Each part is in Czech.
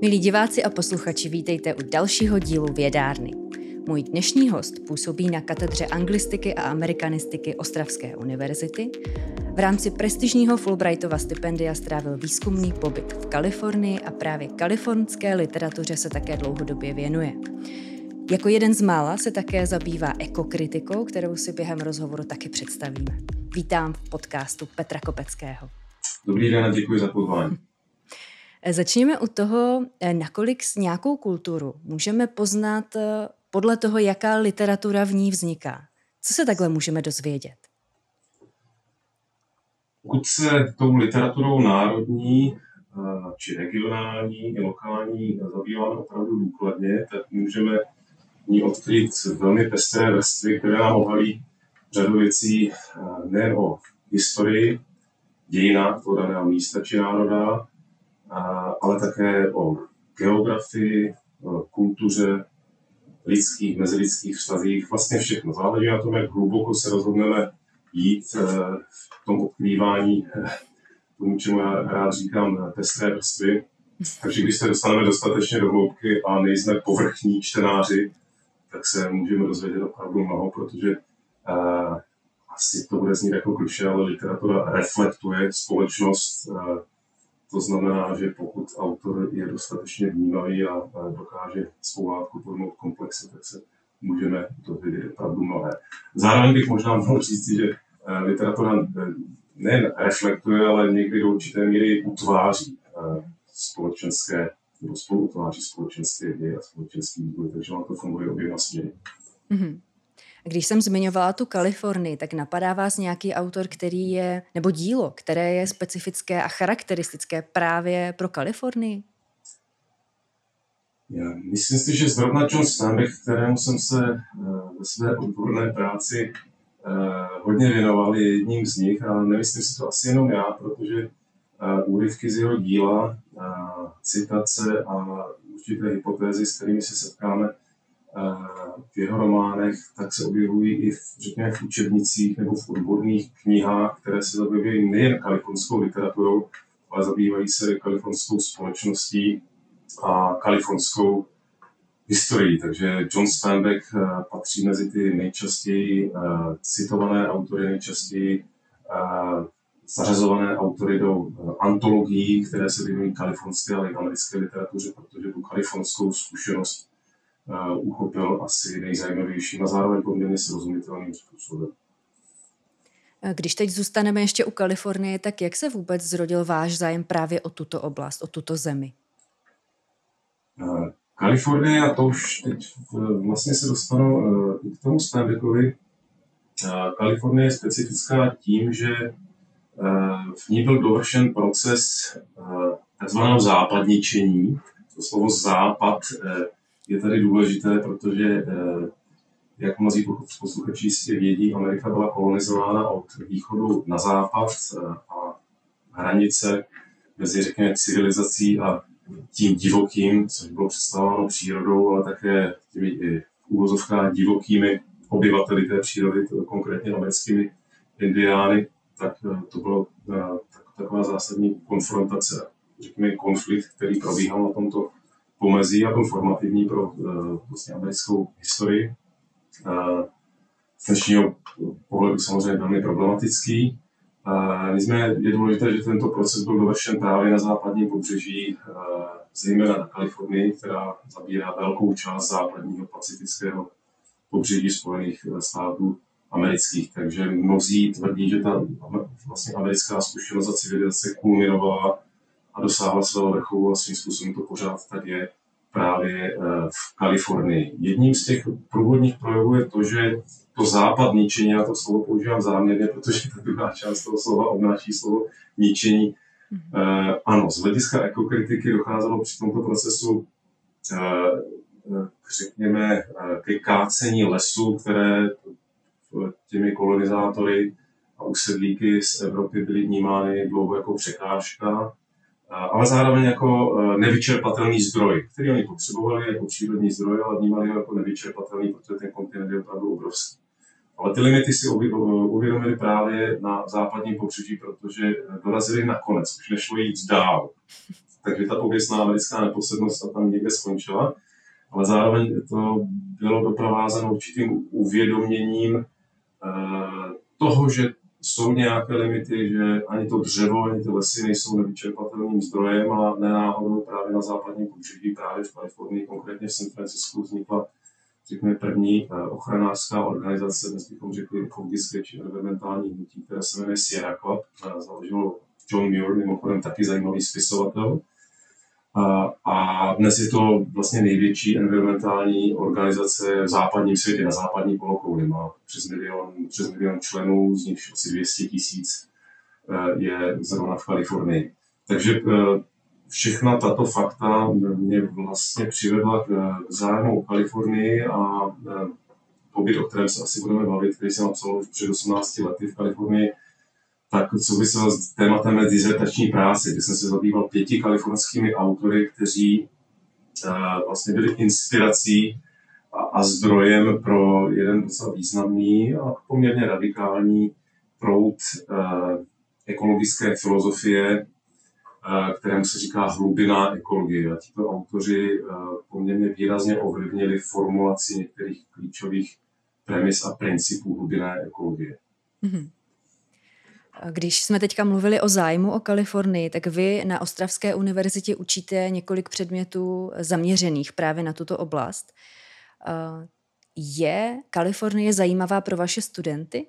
Milí diváci a posluchači, vítejte u dalšího dílu Vědárny. Můj dnešní host působí na katedře anglistiky a amerikanistiky Ostravské univerzity. V rámci prestižního Fulbrightova stipendia strávil výzkumný pobyt v Kalifornii a právě kalifornské literatuře se také dlouhodobě věnuje. Jako jeden z mála se také zabývá ekokritikou, kterou si během rozhovoru taky představíme. Vítám v podcastu Petra Kopeckého. Dobrý den a děkuji za pozvání. Začněme u toho, eh, nakolik s nějakou kulturu můžeme poznat eh, podle toho, jaká literatura v ní vzniká. Co se takhle můžeme dozvědět? Pokud se tou literaturou národní, eh, či regionální i lokální zabýváme opravdu důkladně, tak můžeme ní odkryt velmi pestré vrstvy, které nám ohalí řadu věcí nejen o historii, dějinách toho daného místa či národa, ale také o geografii, kultuře, lidských, mezilidských vztazích, vlastně všechno. Záleží na tom, jak hluboko se rozhodneme jít eh, v tom odkrývání eh, tomu, čemu já rád říkám eh, pestré vrstvy. Takže když se dostaneme dostatečně do hloubky a nejsme povrchní čtenáři, tak se můžeme dozvědět opravdu mnoho, protože uh, asi to bude znít jako kliše, ale literatura reflektuje společnost uh, to znamená, že pokud autor je dostatečně vnímavý a dokáže svou látku pojmout komplexně, tak se můžeme dozvědět opravdu mnohé. Zároveň bych možná mohl říct, že eh, literatura eh, nejen reflektuje, ale někdy do určité míry utváří eh, společenské nebo spolu utváří společenské děje a společenský vývoj, takže ono to funguje oběma směry. Mm-hmm. Když jsem zmiňovala tu Kalifornii, tak napadá vás nějaký autor, který je, nebo dílo, které je specifické a charakteristické právě pro Kalifornii? Já myslím si, že zrovna John Steinbeck, kterému jsem se uh, ve své odborné práci uh, hodně věnoval, je jedním z nich a nemyslím si to asi jenom já, protože uh, úryvky z jeho díla, citace a určité hypotézy, s kterými se setkáme, v jeho románech, tak se objevují i v, řekněme, v učebnicích nebo v odborných knihách, které se zabývají nejen kalifornskou literaturou, ale zabývají se kalifornskou společností a kalifornskou historií. Takže John Steinbeck eh, patří mezi ty nejčastěji eh, citované autory, nejčastěji eh, zařazované autory do antologií, které se věnují kalifornské, ale i americké literatuře, protože tu kalifornskou zkušenost uchopil asi nejzajímavějším a zároveň poměrně srozumitelným způsobem. Když teď zůstaneme ještě u Kalifornie, tak jak se vůbec zrodil váš zájem právě o tuto oblast, o tuto zemi? Uh, Kalifornie, a to už teď vlastně se dostanu k tomu Steinbeckovi, uh, Kalifornie je specifická tím, že v ní byl dovršen proces takzvaného západničení. To slovo západ je tady důležité, protože, eh, jak mnozí posluchači jistě vědí, Amerika byla kolonizována od východu na západ eh, a hranice mezi, řekněme, civilizací a tím divokým, což bylo představováno přírodou, ale také těmi i úvozovkách divokými obyvateli té přírody, konkrétně americkými indiány, tak eh, to bylo taková zásadní konfrontace, řekněme konflikt, který probíhal na tomto pomezí a byl formativní pro uh, vlastně americkou historii. Uh, z dnešního pohledu samozřejmě velmi problematický. Uh, nicméně je důležité, že tento proces byl dovršen právě na západním pobřeží, zejména na Kalifornii, která zabírá velkou část západního pacifického pobřeží Spojených států amerických. Takže mnozí tvrdí, že ta vlastně americká zkušenost a civilizace kulminovala a dosáhla svého vrcholu a svým způsobem to pořád tak je právě eh, v Kalifornii. Jedním z těch průvodních projevů je to, že to západ ničení, já to slovo používám záměrně, protože ta druhá část toho slova obnáší slovo ničení. Mm-hmm. ano, z hlediska ekokritiky docházelo při tomto procesu uh, řekněme, ke kácení lesů, které těmi kolonizátory a usedlíky z Evropy byly vnímány dlouho jako překážka ale zároveň jako e, nevyčerpatelný zdroj, který oni potřebovali jako přírodní zdroj, ale vnímali ho jako nevyčerpatelný, protože ten kontinent je opravdu obrovský. Ale ty limity si uvědomili právě na západním pobřeží, protože dorazili nakonec, už nešlo jít dál. takže ta pověstná americká neposlednost tam někde skončila, ale zároveň to bylo doprovázeno určitým uvědoměním eh, toho, že jsou nějaké limity, že ani to dřevo, ani ty lesy nejsou nevyčerpatelným zdrojem a nenáhodou právě na západním pobřeží, právě v Kalifornii, konkrétně v San Francisco, vznikla řekněme, první eh, ochranářská organizace, dnes bychom řekli ekologické či environmentální hnutí, které se jmenuje Sierra Club, založil John Muir, mimochodem taky zajímavý spisovatel. A, dnes je to vlastně největší environmentální organizace v západním světě, na západní polokouli. Má přes milion, přes milion členů, z nich asi 200 tisíc eh, je zrovna v Kalifornii. Takže eh, všechna tato fakta mě vlastně přivedla k, zájmu o Kalifornii a e, pobyt, o kterém se asi budeme bavit, který jsem napsal už před 18 lety v Kalifornii, tak souvisel s tématem dizertační práce, kde jsem se zabýval pěti kalifornskými autory, kteří uh, vlastně byli inspirací a, a zdrojem pro jeden docela významný a poměrně radikální proud uh, ekologické filozofie, kterému se říká hlubina ekologie. A tito autoři poměrně výrazně ovlivnili formulaci některých klíčových premis a principů hlubinné ekologie. Mm-hmm. Když jsme teďka mluvili o zájmu o Kalifornii, tak vy na Ostravské univerzitě učíte několik předmětů zaměřených právě na tuto oblast. Je Kalifornie zajímavá pro vaše studenty?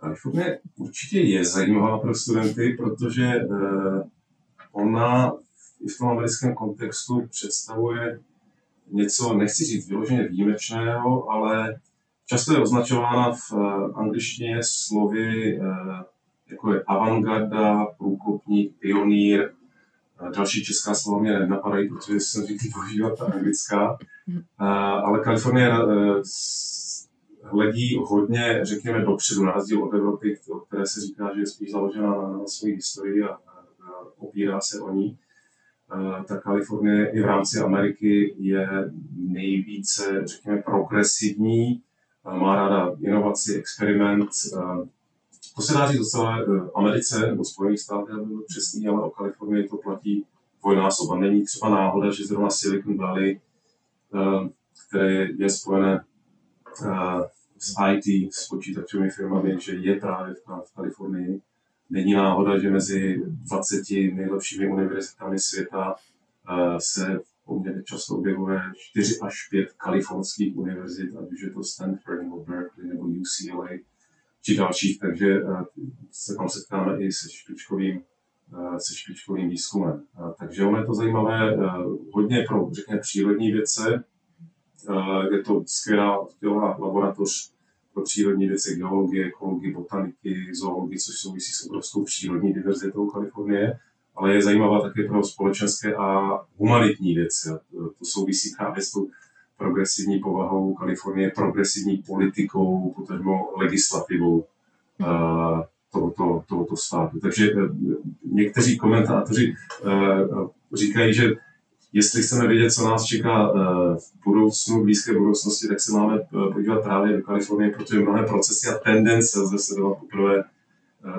Kalifornie určitě je zajímavá pro studenty, protože eh, ona v tom americkém kontextu představuje něco, nechci říct vyloženě výjimečného, ale často je označována v eh, angličtině slovy eh, jako je avantgarda, průkopník, pionýr. Další česká slova mě nenapadají, protože jsem zvyklý používat ta anglická. Ale Kalifornie hledí hodně, řekněme, dopředu, na rozdíl od Evropy, o které se říká, že je spíš založena na, své historii a, a, opírá se o ní. Ta Kalifornie i v rámci Ameriky je nejvíce, řekněme, progresivní, má ráda inovaci, experiment. To se dá říct docela Americe nebo Spojených státech, přesný, ale o Kalifornii to platí dvojnásob. A není třeba náhoda, že zrovna Silicon Valley, které je spojené s IT, s počítačovými firmami, že je právě v Kalifornii. Není náhoda, že mezi 20 nejlepšími univerzitami světa se poměrně často objevuje 4 až 5 kalifornských univerzit, ať už je to Stanford nebo Berkeley nebo UCLA či dalších, takže eh, se tam setkáme i se špičkovým, eh, se špičkovým výzkumem. Takže ono je to zajímavé hodně pro, řekněme, přírodní věce, je to skvělá, skvělá laboratoř pro přírodní věci, geologie, ekologie, botaniky, zoologii, což souvisí s obrovskou přírodní diverzitou Kalifornie, ale je zajímavá také pro společenské a humanitní věci. To souvisí právě s tou progresivní povahou Kalifornie, progresivní politikou, potažmo legislativou uh, tohoto, tohoto státu. Takže uh, někteří komentátoři uh, říkají, že jestli chceme vědět, co nás čeká eh, v budoucnu, v blízké budoucnosti, tak se máme eh, podívat právě do Kalifornie, protože mnohé procesy a tendence lze sledovat poprvé eh,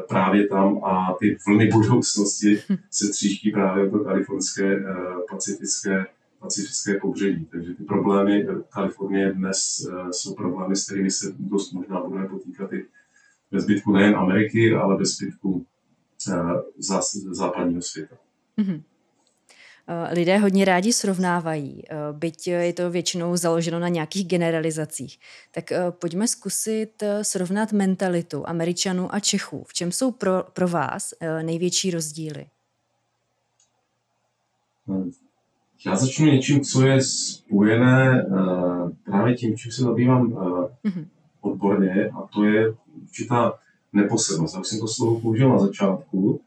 právě tam a ty vlny budoucnosti se tříští právě do kalifornské pacifické, pacifické pobřeží. Takže ty problémy Kalifornie dnes jsou problémy, s kterými se dost možná budeme potýkat i ve zbytku nejen Ameriky, ale ve zbytku západního světa. Mm-hmm. Eh, lidé hodně rádi srovnávají, eh, byť je to většinou založeno na nějakých generalizacích. Tak eh, pojďme zkusit srovnat mentalitu Američanů a Čechů. V čem jsou pro, pro vás největší rozdíly? Já začnu něčím, co je spojené právě tím, čím se zabývám mm-hmm. odborně, a to je určitá neposlednost. Já už jsem to slovo použil na začátku,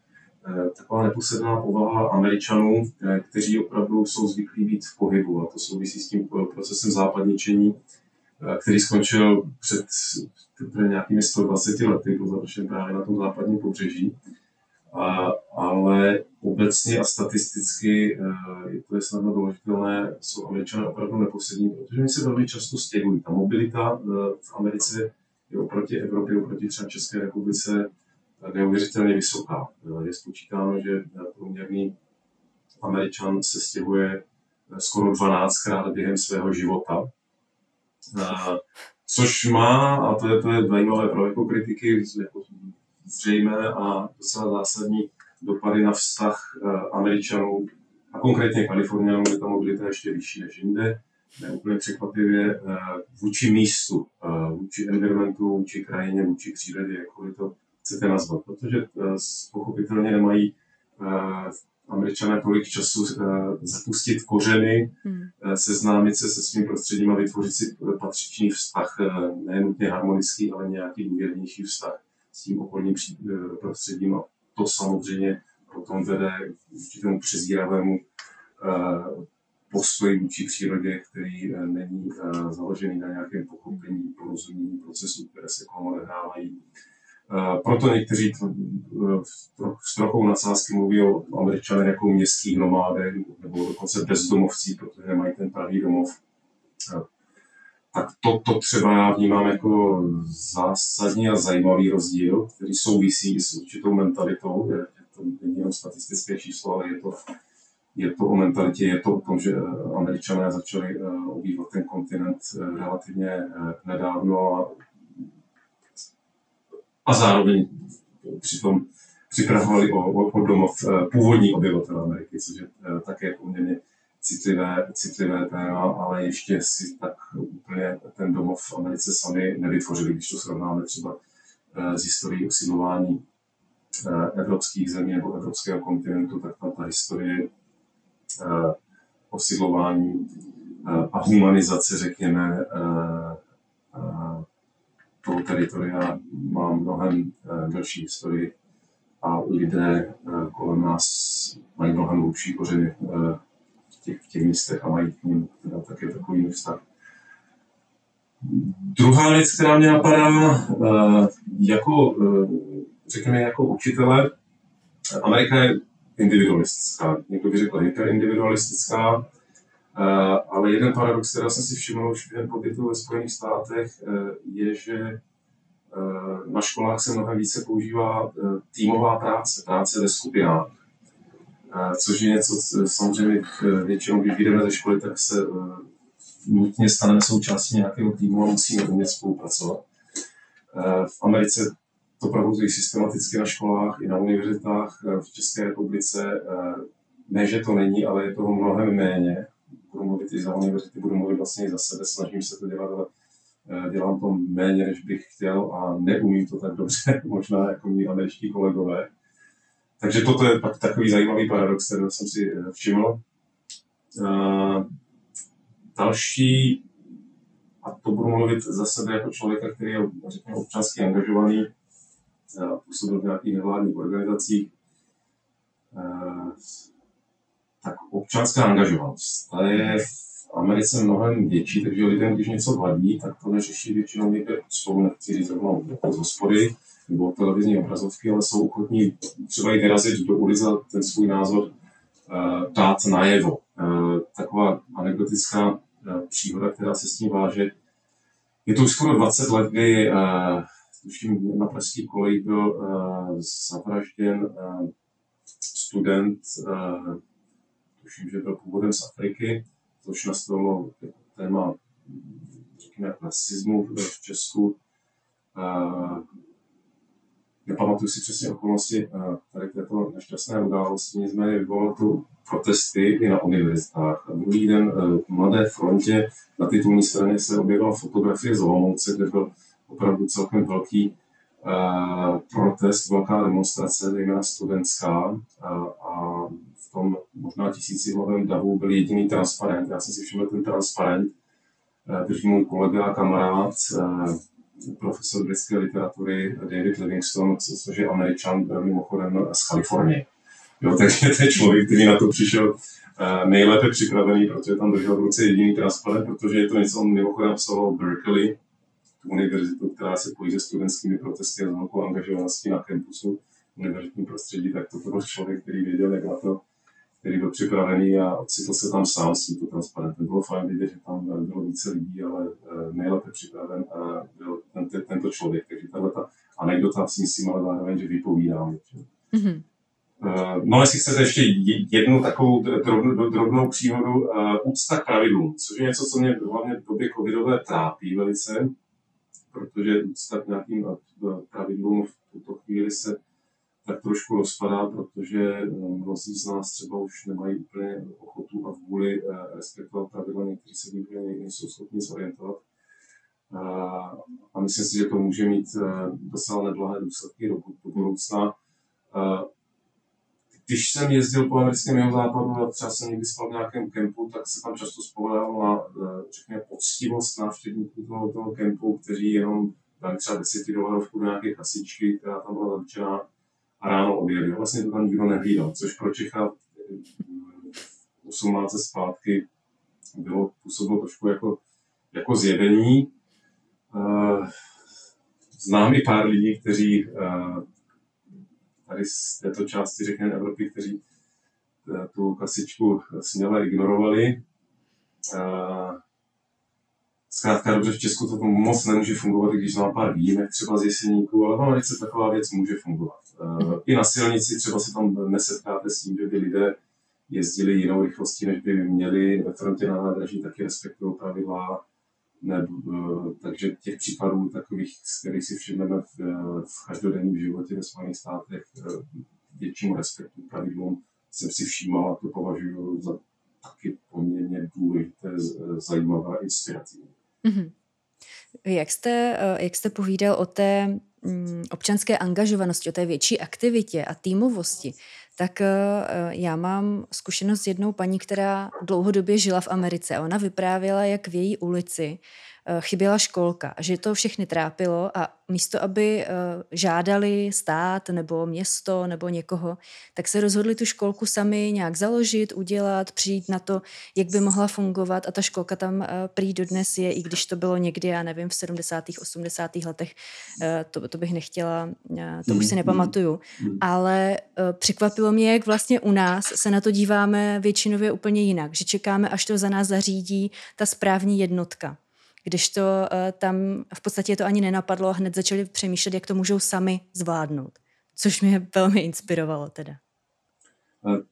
taková neposedná povaha Američanů, eh, kteří opravdu jsou zvyklí být v pohybu a to souvisí s tím procesem západničení, eh, který skončil před nějakými 120 lety, byl završen právě na tom západním pobřeží. A, ale obecně a statisticky je to je snadno doložitelné, jsou američané opravdu neposední, protože oni se velmi často stěhují. Ta mobilita v Americe je oproti Evropě, oproti třeba České republice neuvěřitelně vysoká. Je spočítáno, že průměrný Američan se stěhuje skoro 12krát během svého života. Což má, a to je, to je zajímavé pro jako kritiky, jako zřejmé a docela zásadní dopady na vztah Američanů a konkrétně Kalifornianů, kde ta mobilita ještě vyšší než jinde neúplně překvapivě eh, vůči místu, eh, vůči environmentu, vůči krajině, vůči přírodě, jakkoliv to chcete nazvat. Protože eh, pochopitelně nemají američané tolik času zapustit kořeny, hmm. seznámit se se svým prostředím a vytvořit si patřičný vztah, nejen nutně harmonický, ale nějaký důvěrnější vztah s tím okolním prostředím. A to samozřejmě potom vede k určitému přezíravému postoj vůči přírodě, který eh, není eh, založený na nějakém pochopení, porozumění procesů, které se kolem odehrávají. Eh, proto někteří s trochou nadsázky mluví o američanech jako městských nomádech nebo dokonce bezdomovcí, protože nemají ten pravý domov. Tak to, to třeba já vnímám jako zásadní a zajímavý rozdíl, který souvisí s určitou mentalitou. Je to není jenom statistické číslo, ale je to je to o mentalitě, je to o tom, že eh, američané začali eh, obývat ten kontinent eh, relativně nedávno a, a zároveň přitom připravovali o, o, o domov původní obyvatel Ameriky, což je také poměrně citlivé, citlivé téma, ale ještě si tak úplně ten domov v Americe sami nevytvořili, když to srovnáme třeba s historií osidlování evropských zemí nebo evropského kontinentu, tak tam ta historie osidlování a humanizace, řekněme, toho teritoria má mnohem uh, delší historii a lidé uh, kolem nás mají mnohem hlubší kořeny uh, v, těch, v těch místech a mají k ním také takový vztah. Druhá věc, která mě napadá, jako, řekněme, jako učitele, Amerika je individualistická. Někdo by řekl hyperindividualistická, eh, ale jeden paradox, který jsem si všiml už během pobytu ve Spojených státech, eh, je, že eh, na školách se mnohem více používá týmová práce, práce ve skupinách. Což je něco, samozřejmě většinou, když vyjdeme ze školy, tak se nutně staneme součástí nějakého týmu a musíme umět spolupracovat. V Americe to provozují systematicky na školách i na univerzitách eh, v České republice. Eh, ne, že to není, ale je toho mnohem méně. Budu mluvit i za univerzity, budu mluvit vlastně i za sebe, snažím se to dělat, ale eh, dělám to méně, než bych chtěl a neumím to tak dobře, možná jako mý američtí kolegové. Takže toto je pak takový zajímavý paradox, který jsem si všiml. Další, a to budu mluvit za sebe jako člověka, který je řekněme, občansky angažovaný, působil v nějakých nevládních organizacích, eh, tak občanská angažovanost, ta je v Americe mnohem větší, takže lidem, když něco vadí, tak to neřeší většinou někde spolu, nechci říct rovnou jako z hospody nebo televizní obrazovky, ale jsou ochotní třeba i vyrazit do ulice ten svůj názor uh, dát najevo. Uh, taková anekdotická uh, příhoda, která se s tím váže. Je to už skoro 20 let, kdy uh, na pražský koleji byl zavražděn student, tuším, že byl původem z Afriky, což nastavilo téma, řekněme, rasismu v Česku. Nepamatuju si přesně okolnosti tady této nešťastné události, nicméně vyvolalo to protesty i na univerzitách. A druhý den uh, v Mladé frontě na titulní straně se objevila fotografie z Olomouce, kde byl opravdu celkem velký uh, protest, velká demonstrace, zejména studentská. Uh, a v tom možná tisícihlavém davu byl jediný transparent. Já jsem si všiml ten transparent, uh, drží můj kolega a kamarád, uh, profesor britské literatury David Livingstone, což je američan, mimochodem z Kalifornie. Jo, takže to je člověk, který na to přišel uh, nejlépe připravený, protože tam držel v ruce jediný transparent, protože je to něco, on mimochodem absolvoval Berkeley, univerzitu, která se pojí se studentskými protesty a velkou angažovaností na kampusu univerzitní prostředí, tak to byl člověk, který věděl, jak na to, který byl připravený a ocitl se tam sám s tímto transparentem. Bylo fajn vidět, že tam bylo více lidí, ale eh, nejlépe připraven a byl ten, tento člověk. Takže tahle ta anekdota si myslím, ale zároveň, že vypovídá. Mm-hmm. No, jestli chcete ještě jednu takovou drobnou, drobnou příhodu, úcta k pravidlům, což je něco, co mě hlavně v době covidové trápí velice, protože úcta k nějakým pravidlům v tuto chvíli se tak trošku rozpadá, protože eh, mnozí z nás třeba už nemají úplně ochotu a vůli eh, respektovat pravidla, někteří se v nejsou schopni zorientovat. Eh, a myslím si, že to může mít docela neblahé důsledky do, do budoucna. Když jsem jezdil po americkém jeho západu a třeba jsem někdy spal v nějakém kempu, tak se tam často spolehal na, řekněme, poctivost návštěvníků toho, toho kempu, kteří jenom dali třeba 10 dolarovku do nějaké kasičky, která tam byla zaručená a ráno odjeli. Vlastně to tam nikdo nehlídal, což pro Čecha 18 zpátky bylo, působilo trošku jako, jako zjevení. Uh, znám i pár lidí, kteří uh, tady z této části, řekněme, Evropy, kteří tu kasičku směle ignorovali. Zkrátka dobře v Česku to moc nemůže fungovat, když má pár výjimek třeba z jeseníků, ale v Americe taková věc může fungovat. Uh, I na silnici třeba se tam nesetkáte s tím, že by lidé jezdili jinou rychlostí, než by měli. Ve frontě na nádraží taky respektují pravidla. Ne, uh, takže těch případů takových, z kterých si všimneme v, v každodenním životě ve Spojených státech, většímu respektu pravidlům jsem si všímal a to považuji za taky poměrně důležité, zajímavé a inspirativní. Mm-hmm. Jak jste, eh, jak jste povídal o té mm, občanské angažovanosti, o té větší aktivitě a týmovosti, tak eh, já mám zkušenost s jednou paní, která dlouhodobě žila v Americe ona vyprávěla, jak v její ulici Eh, chyběla školka, že to všechny trápilo a místo, aby eh, žádali stát nebo město nebo někoho, tak se rozhodli tu školku sami nějak založit, udělat, přijít na to, jak by mohla fungovat a ta školka tam eh, prý dodnes je, i když to bylo někdy, já nevím, v 70. 80. letech, to, to bych nechtěla, to už si mm-hmm. nepamatuju, mm-hmm. ale překvapilo mě, jak vlastně u nás se na to díváme většinově úplně jinak, že čekáme, až to za nás zařídí ta správní jednotka když to uh, tam v podstatě to ani nenapadlo a hned začali přemýšlet, jak to můžou sami zvládnout. Což mě velmi inspirovalo teda.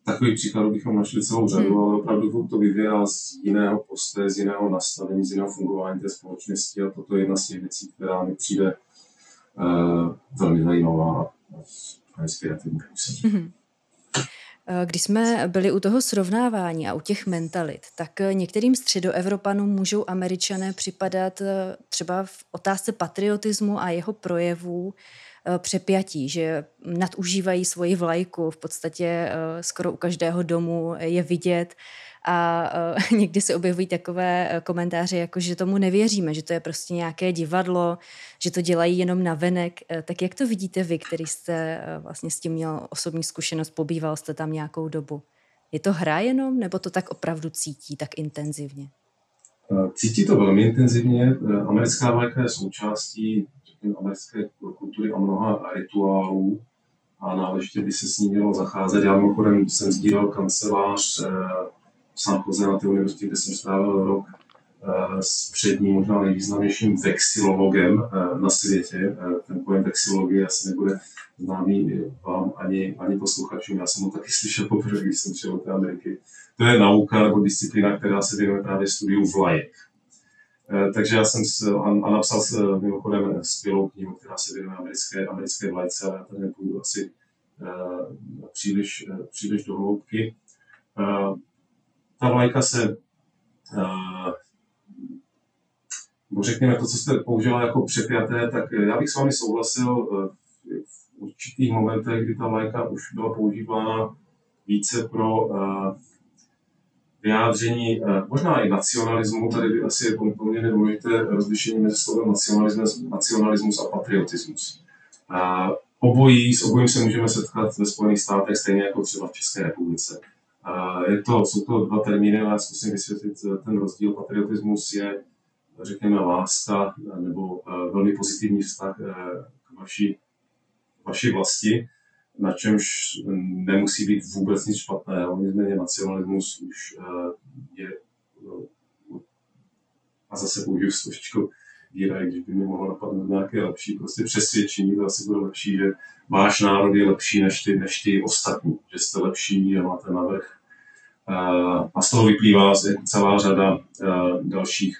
Takový příkladů bychom našli celou řadu, hmm. ale opravdu to vyvíjá z jiného postoje, z jiného nastavení, z jiného fungování té společnosti a toto je jedna z těch věcí, která mi přijde uh, velmi zajímavá a inspirativní. Hmm. Eh, když jsme byli u toho srovnávání a u těch mentalit, tak eh, některým středoevropanům můžou američané připadat eh, třeba v otázce patriotismu a jeho projevů přepjatí, že nadužívají svoji vlajku, v podstatě skoro u každého domu je vidět a uh, někdy se objevují takové e, komentáře, jako že tomu nevěříme, že to je prostě nějaké divadlo, že to dělají jenom na venek. Uh, tak jak to vidíte vy, který jste vlastně s tím měl osobní zkušenost, pobýval jste tam nějakou dobu? Je to hra jenom, nebo to tak opravdu cítí tak intenzivně? Cítí to velmi intenzivně. Americká vlajka je součástí řekněme, americké kultury a mnoha rituálů a náležitě by se s ní mělo zacházet. Já mimochodem jsem sdílel kancelář San Jose na té univerzitě, kde jsem strávil rok eh, s předním, možná nejvýznamnějším vexilologem eh, na světě. Eh, ten pojem vexilologie asi nebude známý vám ani, ani posluchačům. Já jsem ho taky slyšel poprvé, když jsem přijel do Ameriky. To je nauka nebo disciplína, která se věnuje právě studiu vlajek. Takže já jsem s, a, a napsal s, mimochodem skvělou knihu, která se věnuje americké, americké vlajce, ale já tady nepůjdu asi příliš, příliš do hloubky. Ta vlajka se, uh, řekněme to, co jste použila jako přepjaté, tak já bych s vámi souhlasil uh, v určitých momentech, kdy ta vlajka už byla používána více pro uh, vyjádření možná i nacionalismu. Tady asi je poměrně důležité rozlišení mezi slovem nacionalismus, nacionalismus a patriotismus. Obojí, s obojím se můžeme setkat ve Spojených státech, stejně jako třeba v České republice. Je to, jsou to dva termíny, ale zkusím vysvětlit ten rozdíl. Patriotismus je, řekněme, láska nebo eh, velmi pozitivní vztah eh, k vaší, vaší vlasti, na čemž nemusí být vůbec nic špatného. Nicméně nacionalismus už eh, je, a zase použiju složičku víra, když by mě mohlo napadnout nějaké lepší prostě přesvědčení, to asi bude lepší, že váš národ je lepší než ty, než ty ostatní, že jste lepší, že máte navrh. A z toho vyplývá celá řada dalších,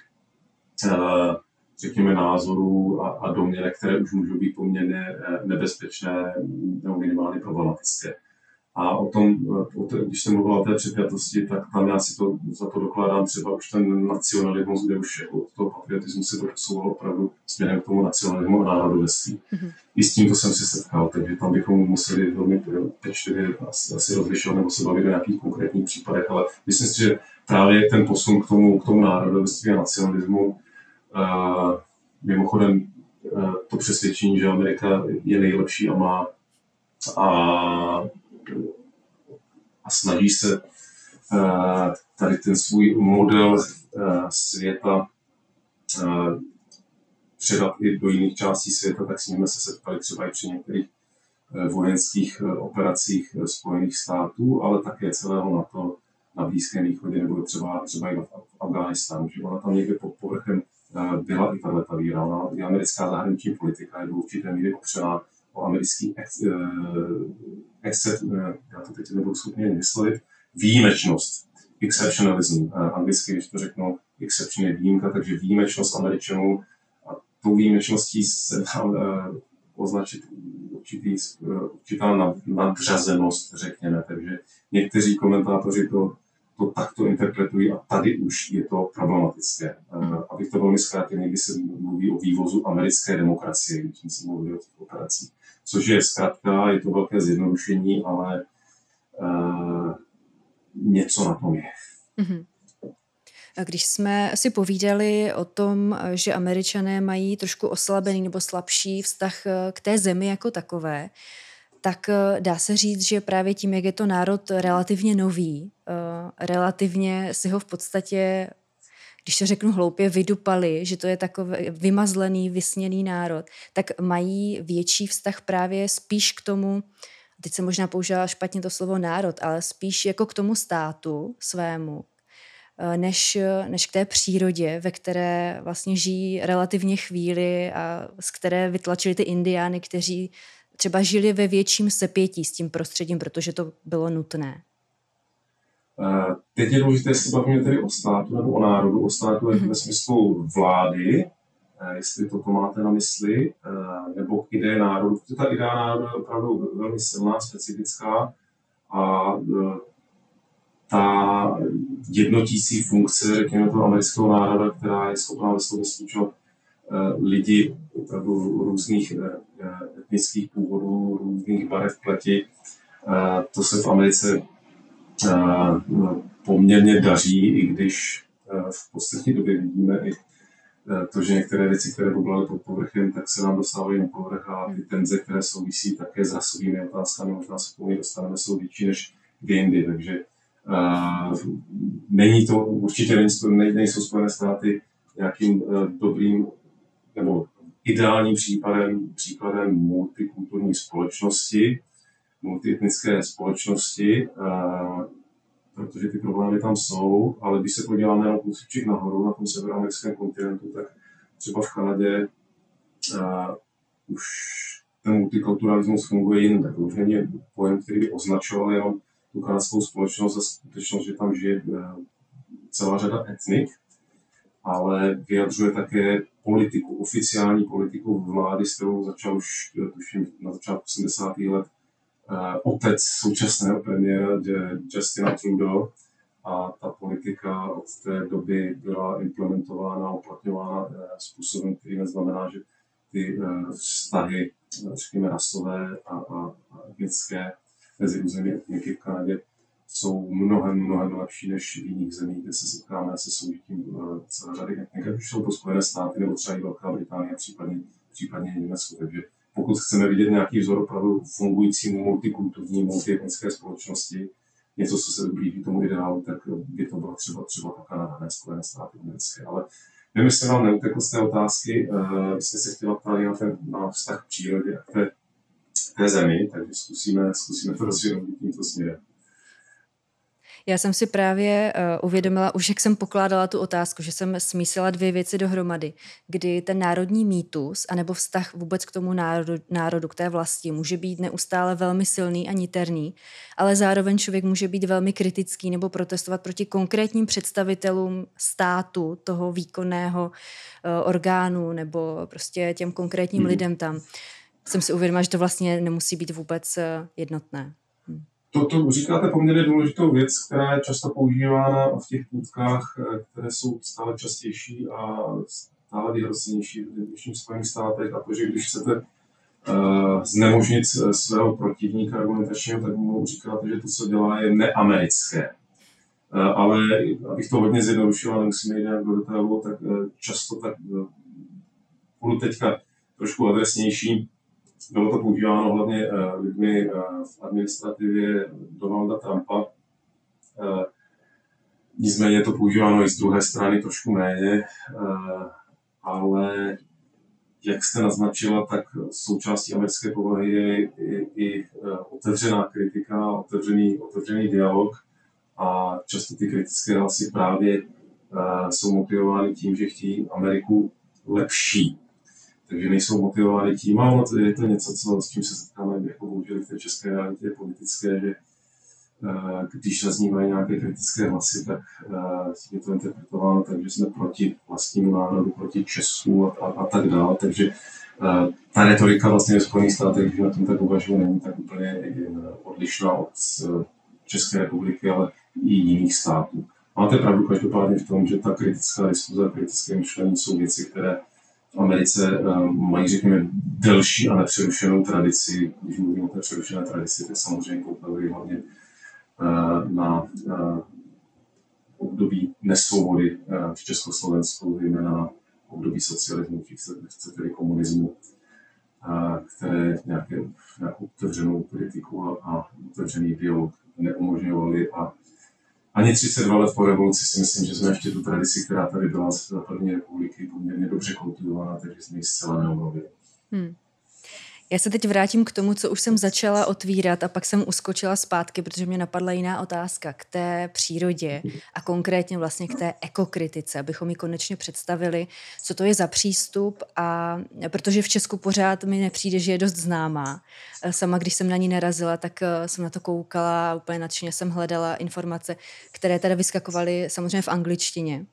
řekněme, názorů a, a domněnek, které už můžou být poměrně nebezpečné nebo minimálně problematické. A o tom, o to, když jsem mluvil o té přepjatosti, tak tam já si to za to dokládám třeba už ten nacionalismus, kde už jako od toho patriotismu se to posouval opravdu směrem k tomu nacionalismu a národovství. Mm-hmm. I s tímto jsem se setkal, takže tam bychom museli velmi pečlivě asi, asi rozlišovat nebo se bavit o nějakých konkrétních případech, ale myslím si, že právě ten posun k tomu, k tomu národovství a nacionalismu, uh, mimochodem uh, to přesvědčení, že Amerika je nejlepší a má a a snaží se eh, tady ten svůj model eh, světa eh, předat i do jiných částí světa, tak s nimi se setkali třeba i při některých vojenských operacích Spojených států, ale také celého NATO na Blízkém východě nebo třeba, třeba i v Afghánistánu, že ona tam někde pod povrchem byla i tato víra. Ona, i americká zahraniční politika je do určité míry opřená o americký except, eh, já to teď nebudu schopný vyslovit, výjimečnost, exceptionalism, eh, anglicky, když to řeknu, exception je výjimka, takže výjimečnost Američanů a tou výjimečností se dá označit určitý, určitá nadřazenost, řekněme. Takže někteří komentátoři to, to takto interpretují a tady už je to problematické. Uh, abych to velmi zkrátil, někdy se mluví o vývozu americké demokracie, když jsme se mluvili o těch operacích což je zkrátka, je to velké zjednodušení, ale uh, něco na tom je. Mm-hmm. Když jsme si povídali o tom, že američané mají trošku oslabený nebo slabší vztah eh, k té zemi jako takové, tak eh, dá se říct, že právě tím, jak je to národ relativně nový, relativně si ho v podstatě když to řeknu hloupě, vydupali, že to je takový vymazlený, vysněný národ, tak mají větší vztah právě spíš k tomu, teď se možná používá špatně to slovo národ, ale spíš jako k tomu státu svému, eh, než, než k té přírodě, ve které vlastně žijí relativně chvíli a z které vytlačili ty indiány, kteří třeba žili ve větším sepětí s tím prostředím, protože to bylo nutné. Eh, teď je důležité, jestli bavíme tedy o státu nebo o národu. O státu mm-hmm. ve smyslu vlády, eh, jestli toto máte na mysli, eh, nebo ideje národu. Protože ta idea národu je opravdu velmi silná, specifická a ta jednotící funkce, řekněme toho amerického národa, která je schopná ve slově slučovat lidi opravdu různých etnických původů, různých barev pleti, to se v Americe No, poměrně daří, i když v poslední době vidíme i to, že některé věci, které bublaly pod povrchem, tak se nám dostávají na povrch a ty tenze, které souvisí také s rasovými otázkami, možná se k dostaneme, jsou větší než jindy. Takže uh, není to, určitě nejsou Spojené státy nějakým uh, dobrým nebo ideálním případem, příkladem multikulturní společnosti, multietnické společnosti, uh, protože ty problémy tam jsou, ale když se podíváme na kousíček nahoru, na tom severoamerickém kontinentu, tak třeba v Kanadě uh, už ten multikulturalismus funguje jinde. To už není pojem, který by označoval jenom tu kanadskou společnost a skutečnost, že tam žije uh, celá řada etnik, ale vyjadřuje také politiku, oficiální politiku vlády, s kterou začal už, tuším, na začátku 80. let Eh, otec současného premiéra Justina Trudeau a ta politika od té doby byla implementována uplatňována eh, způsobem, který neznamená, že ty eh, vztahy, řekněme, rasové a, a, a etnické mezi různými etniky v Kanadě jsou mnohem, mnohem lepší než v jiných zemích, kde se setkáme se soužitím celé řady etnik, ať už jsou to Spojené státy nebo třeba i Velká Británie, případně, případně Německo. Takže pokud chceme vidět nějaký vzor opravdu fungující multikulturní, multietnické společnosti, něco, co se blíží tomu ideálu, tak by to bylo třeba, třeba ta Kanada, ne Spojené státy americké. Ale nevím, jestli vám neutekl z té otázky, uh, jsme se chtěla ptát na, ten, na vztah k přírodě a k té, té zemi, takže zkusíme, zkusíme to rozvinout tímto směrem. Já jsem si právě uh, uvědomila, už jak jsem pokládala tu otázku, že jsem smísila dvě věci dohromady, kdy ten národní mýtus, anebo vztah vůbec k tomu národu, národu, k té vlasti, může být neustále velmi silný a niterný, ale zároveň člověk může být velmi kritický nebo protestovat proti konkrétním představitelům státu, toho výkonného uh, orgánu nebo prostě těm konkrétním hmm. lidem tam. Jsem si uvědomila, že to vlastně nemusí být vůbec uh, jednotné. To, to říkáte poměrně důležitou věc, která je často používána v těch půdkách, eh, které jsou stále častější a stále vyhrocenější v dnešních Spojených státech a to, že když chcete uh, znemožnit svého protivníka argumentačního, tak mu říkáte, že to, co dělá, je neamerické. Uh, ale abych to hodně zjednodušil, ale musíme jít nějak do detailu, tak uh, často tak budu teďka trošku adresnější, bylo to používáno hlavně eh, lidmi eh, v administrativě Donalda Trumpa. Eh, nicméně je to používáno i z druhé strany trošku méně, ale jak jste naznačila, tak součástí americké povahy je i, i otevřená kritika, otevřený, otevřený dialog a často ty kritické hlasy právě jsou motivovány tím, že chtějí Ameriku lepší takže nejsou motivovány tím, ale je to něco, co, s čím se setkáme jako bohužel v té české realitě politické, že eh, když zaznívají nějaké kritické hlasy, tak eh, je to interpretováno tak, že jsme proti vlastnímu národu, proti Česku a, a, a tak dále. Takže eh, ta retorika vlastně ve Spojených státech, když na tom tak uvažuji, není tak úplně odlišná od České republiky, ale i jiných států. Máte pravdu každopádně v tom, že ta kritická diskuze a kritické myšlení jsou věci, které v Americe um, mají, řekněme, delší a nepřerušenou tradici. Když mluvím o té přerušené tradici, tak samozřejmě koukali hlavně uh, na uh, období nesvobody v Československu, zejména na období socialismu, chce tedy komunismu, které nějaké, nějakou otevřenou politiku a, a otevřený dialog neumožňovali a ani 32 let po revoluci si myslím, že jsme ještě tu tradici, která tady byla z první republiky, poměrně dobře kultivovaná, takže jsme ji zcela neobnovili. Hmm. Já se teď vrátím k tomu, co už jsem začala otvírat a pak jsem uskočila zpátky, protože mě napadla jiná otázka k té přírodě a konkrétně vlastně k té ekokritice, abychom ji konečně představili, co to je za přístup a protože v Česku pořád mi nepřijde, že je dost známá. Sama, když jsem na ní narazila, tak eh, jsem na to koukala úplně nadšeně jsem hledala informace, které teda vyskakovaly samozřejmě v angličtině.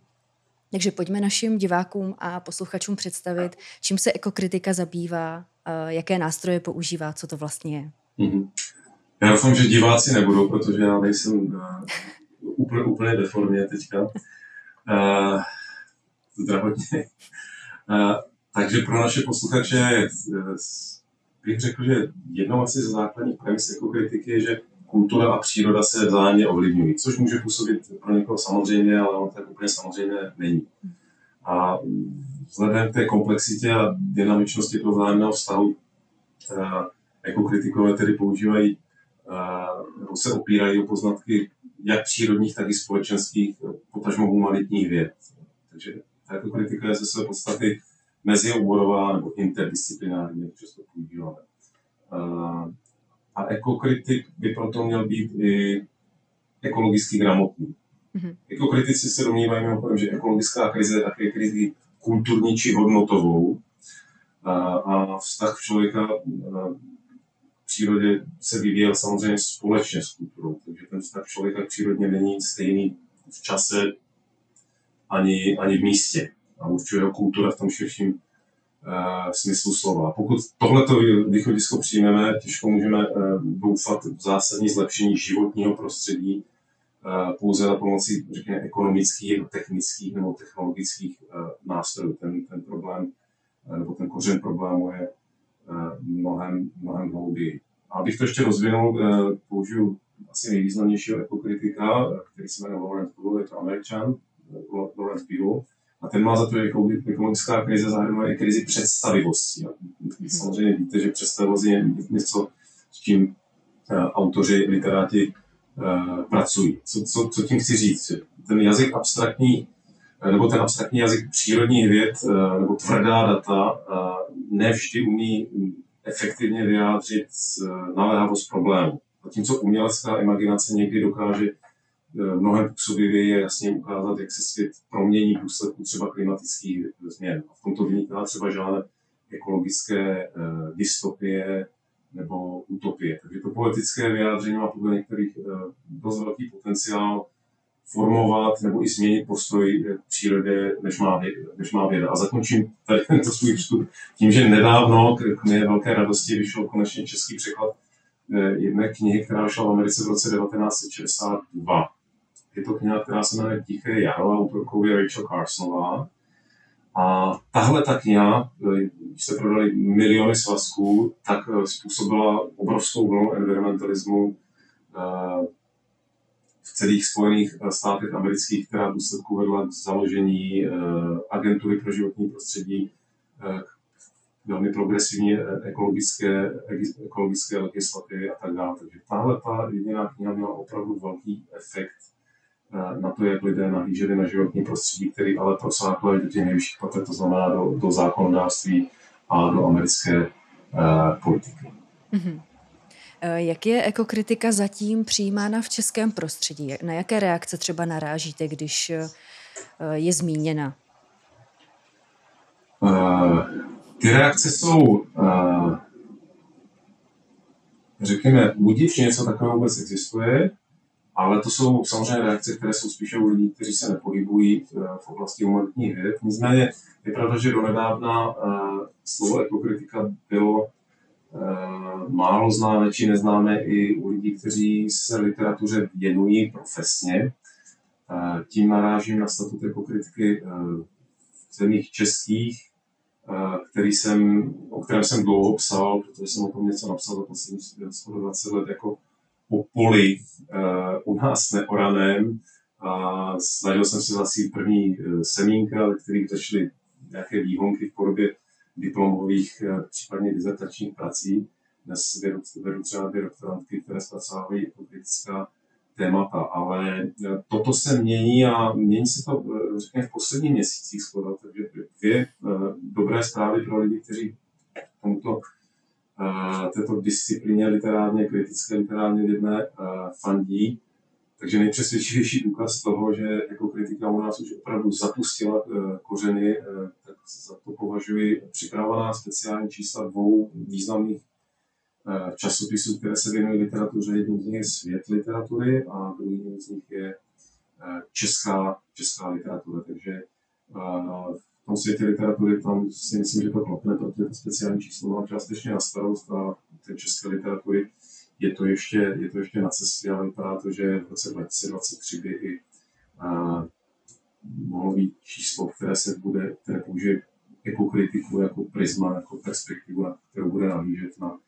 Takže pojďme našim divákům a posluchačům představit, čím se ekokritika zabývá, jaké nástroje používá, co to vlastně je. Mm-hmm. Já doufám, že diváci nebudou, protože já nejsem uh, úplně, úplně ve formě teďka. Uh, zdravotně. Uh, takže pro naše posluchače bych řekl, že jednou asi ze základních premis ekokritiky je, že kultura a příroda se vzájemně ovlivňují, což může působit pro někoho samozřejmě, ale ono tak úplně samozřejmě není. A vzhledem k té komplexitě a dynamičnosti toho vzájemného vztahu, jako kritikové tedy používají eh, nebo se opírají o poznatky jak přírodních, tak i společenských, potažmo humanitních věd. Takže tato kritika je ze své podstaty mezioborová nebo interdisciplinární, jak často používáme. Eh, a ekokritik by proto měl být i ekologicky gramotný. Mm-hmm. Ekokritici se domnívají mimochodem, že ekologická krize je také krizi kulturní či hodnotovou a, a vztah člověka v přírodě se vyvíjel samozřejmě společně s kulturou, takže ten vztah člověka k přírodě není stejný v čase ani, ani v místě. A určuje ho kultura v tom širším uh, smyslu slova. Pokud tohleto východisko přijmeme, těžko můžeme uh, doufat v zásadní zlepšení životního prostředí pouze na pomoci, řekněme, ekonomických, technických nebo technologických uh, nástrojů. Ten, ten problém, uh, nebo ten kořen problému je mnohem, mnohem hlouběji. A abych to ještě rozvinul, použiju asi nejvýznamnějšího ekokritika, který se jmenuje Lawrence Bull, je to američan, Lawrence Bull, a ten má za to, že ekologická krize zahrnuje i krizi představivosti. Samozřejmě víte, že představivost je něco, s čím autoři, literáti pracují. Co, co, co tím chci říct? Ten jazyk abstraktní, uh, nebo ten abstraktní jazyk přírodních věd, uh, nebo tvrdá data, nevždy umí efektivně vyjádřit naléhavost problému. Zatímco umělecká imaginace někdy dokáže mnohem působivěji je jasně ukázat, jak se svět promění v důsledku třeba klimatických změn. A v tomto vyniká třeba žádné ekologické dystopie nebo utopie. Takže to politické vyjádření má podle některých dost velký potenciál formovat nebo i změnit postoj k přírodě, než má, než má věda. A zakončím tady tento svůj vstup tím, že nedávno k mé velké radosti vyšel konečně český překlad eh, jedné knihy, která vyšla v Americe v roce 1962. Je to kniha, která se jmenuje Tiché jaro, autorkou je Rachel Carsonová. A tahle ta kniha, eh, když se prodali miliony svazků, tak eh, způsobila obrovskou vlnu environmentalismu v celých Spojených eh, státech amerických, která v důsledku vedla k založení eh, agentury pro životní prostředí, eh, velmi progresivní ekologické, ekologické legislativy a tak dále. Takže tahle ta jediná kniha měla opravdu velký efekt na to, jak lidé nahlíželi na životní prostředí, který ale prosáhl do těch nejvyšších patet, to znamená do, do zákonodárství a do americké uh, politiky. Mm-hmm. Eh, jak je ekokritika zatím přijímána v českém prostředí? Na jaké reakce třeba narážíte, když eh, je zmíněna? Uh, ty reakce jsou, uh, řekněme, že něco takového vůbec existuje, ale to jsou samozřejmě reakce, které jsou spíše u lidí, kteří se nepohybují v, v oblasti humanitních věd. Nicméně je pravda, že donedávna uh, slovo ekokritika bylo Eh, málo známe či neznáme i u lidí, kteří se literatuře věnují profesně. Eh, tím narážím na statut kritiky eh, v zemích českých, který jsem, o kterém jsem dlouho psal, protože jsem o tom něco napsal za posledních 120 let jako o poli u nás neoraném. A snažil jsem se zasít první semínka, ve kterých začaly nějaké výhonky v podobě diplomových, eh, případně dizertačních prací. Dnes vedu, vedu třeba dvě doktorantky, které zpracovávají kritická témata, ale eh, toto se mění a mění se to, eh, řekněme, v posledních měsících skoro, takže dvě dobré zprávy pro lidi, kteří tomuto této disciplíně literárně, kritické literárně vědné fandí. Takže nejpřesvědčivější důkaz toho, že jako kritika u nás už opravdu zapustila kořeny, tak za to považuji připravená speciální čísla dvou významných eh, časopisů, které se věnují literatuře. Jedním z nich je svět literatury a druhým z nich je eh, česká, česká literatura. Takže eh, v tom světě literatury tam si myslím, že to klapne, protože to speciální číslo má částečně na starost a té české literatury je to ještě, je to ještě na cestě, ale vypadá to, že v roce 2023 by i mohlo být číslo, které se bude, které použije jako kritiku, jako prisma, jako perspektivu, na kterou bude nahlížet na,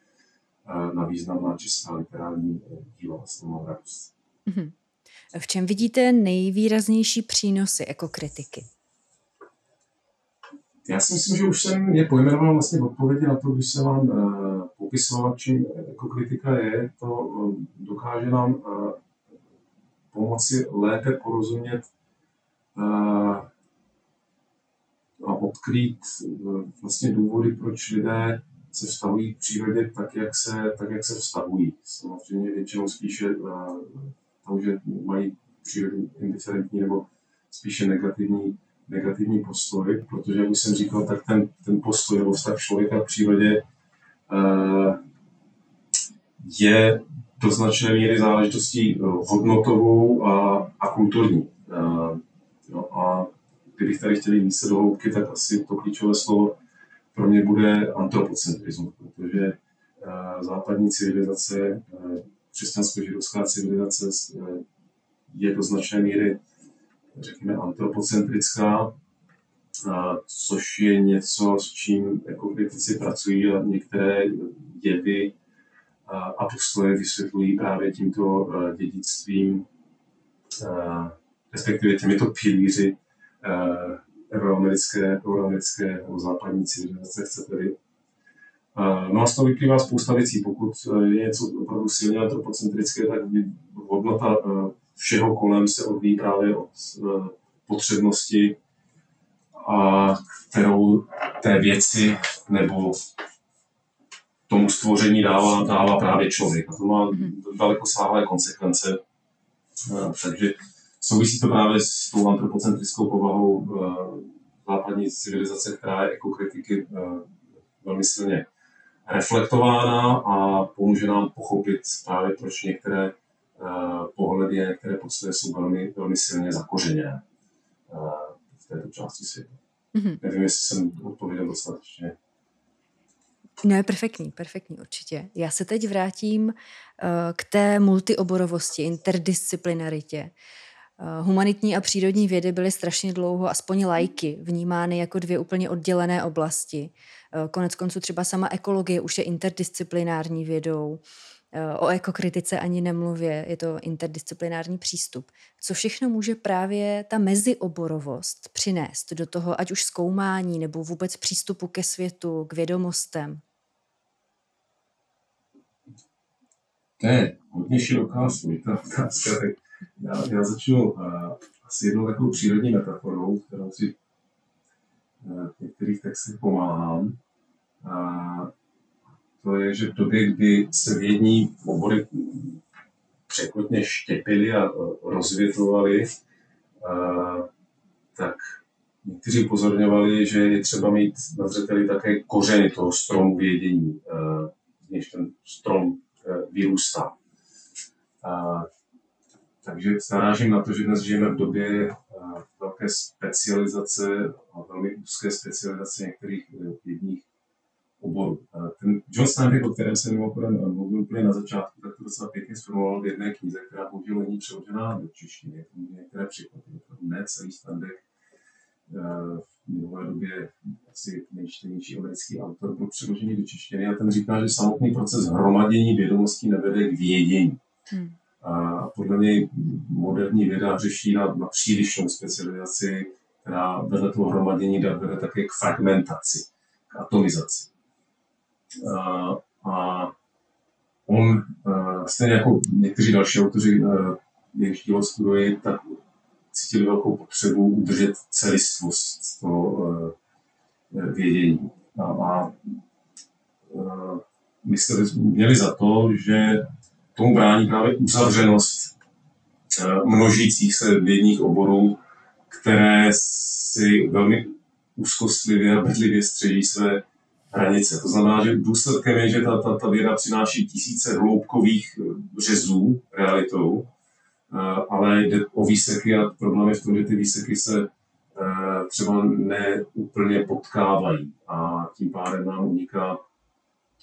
na významná česká literární díla vlastně mám radost. Mm-hmm. V čem vidíte nejvýraznější přínosy ekokritiky? Já si myslím, že už jsem je pojmenoval vlastně v odpovědi na to, když jsem vám uh, popisoval, čím ekokritika je. To uh, dokáže nám uh, pomoci lépe porozumět a odkrýt vlastně důvody, proč lidé se vztahují k přírodě tak, jak se, tak, jak se vztahují. Samozřejmě většinou spíše tam, že mají přírodu indiferentní nebo spíše negativní, negativní postoj, protože, jak už jsem říkal, tak ten, ten postoj nebo vztah člověka k přírodě uh, je do značné míry záležitostí hodnotovou a, a kulturní. Uh, No a kdybych tady chtěl jít se do hloubky, tak asi to klíčové slovo pro mě bude antropocentrismus, protože uh, západní civilizace, uh, křesťansko-židovská civilizace je do značné míry, řekněme, antropocentrická, což je něco, s čím jako kritici pracují a některé jevy a postoje vysvětlují právě tímto dědictvím respektive těmito pilíři uh, euroamerické, euroamerické nebo západní civilizace, chcete-li. No a z toho vyplývá spousta věcí. Pokud je něco opravdu silně antropocentrické, tak hodnota všeho kolem se odvíjí právě od uh, potřebnosti, a kterou té věci nebo tomu stvoření dává, dává právě člověk. A to má mhm. daleko sáhlé konsekvence Takže souvisí to právě s tou antropocentrickou povahou západní civilizace, která je ekokritiky velmi silně reflektována a pomůže nám pochopit právě, proč některé pohledy a některé postoje jsou velmi, velmi silně zakořeněné v této části světa. Mm-hmm. Nevím, jestli jsem odpověděl dostatečně. No je perfektní, perfektní určitě. Já se teď vrátím uh, k té multioborovosti, interdisciplinaritě. Humanitní a přírodní vědy byly strašně dlouho, aspoň lajky, vnímány jako dvě úplně oddělené oblasti. Konec konců třeba sama ekologie už je interdisciplinární vědou. O ekokritice ani nemluvě, je to interdisciplinární přístup. Co všechno může právě ta mezioborovost přinést do toho, ať už zkoumání nebo vůbec přístupu ke světu, k vědomostem? To je hodně široká složitá já, já začnu uh, asi jednou takovou přírodní metaforou, kterou si uh, v některých textech pomáhám. Uh, to je, že v době, kdy se vědní obory překotně štěpily a rozvětlovali, tak někteří upozorňovali, že je třeba mít na zřeteli také kořeny toho stromu vědění, z něž ten strom e, vyrůstá. Takže narážím na to, že dnes žijeme v době velké specializace a velmi úzké specializace některých e, vědních oboru. Ten John Steinbeck, o kterém jsem mimochodem mluvil úplně na začátku, tak to docela pěkně sformuloval v jedné knize, která bohužel není přeložená do češtiny. Některé překlady, ne celý Steinbeck. Eh, v minulé době asi nejčtenější americký autor byl přeložený do češtiny a ten říká, že samotný proces hromadění vědomostí nevede k vědění. Hmm. A podle něj moderní věda řeší na, na přílišnou specializaci, která vedle toho hromadění vede také k fragmentaci, k atomizaci. A on, stejně jako někteří další autoři, jejich dílo studují, tak cítili velkou potřebu udržet celistvost toho vědění. A, a mysleli, měli za to, že tomu brání právě uzavřenost množících se vědních oborů, které si velmi úzkostlivě a bedlivě střeží své hranice. To znamená, že důsledkem je, že ta, ta, ta věda přináší tisíce hloubkových eh, řezů realitou, eh, ale jde o výseky a problém je v tom, že ty výseky se eh, třeba neúplně potkávají a tím pádem nám uniká,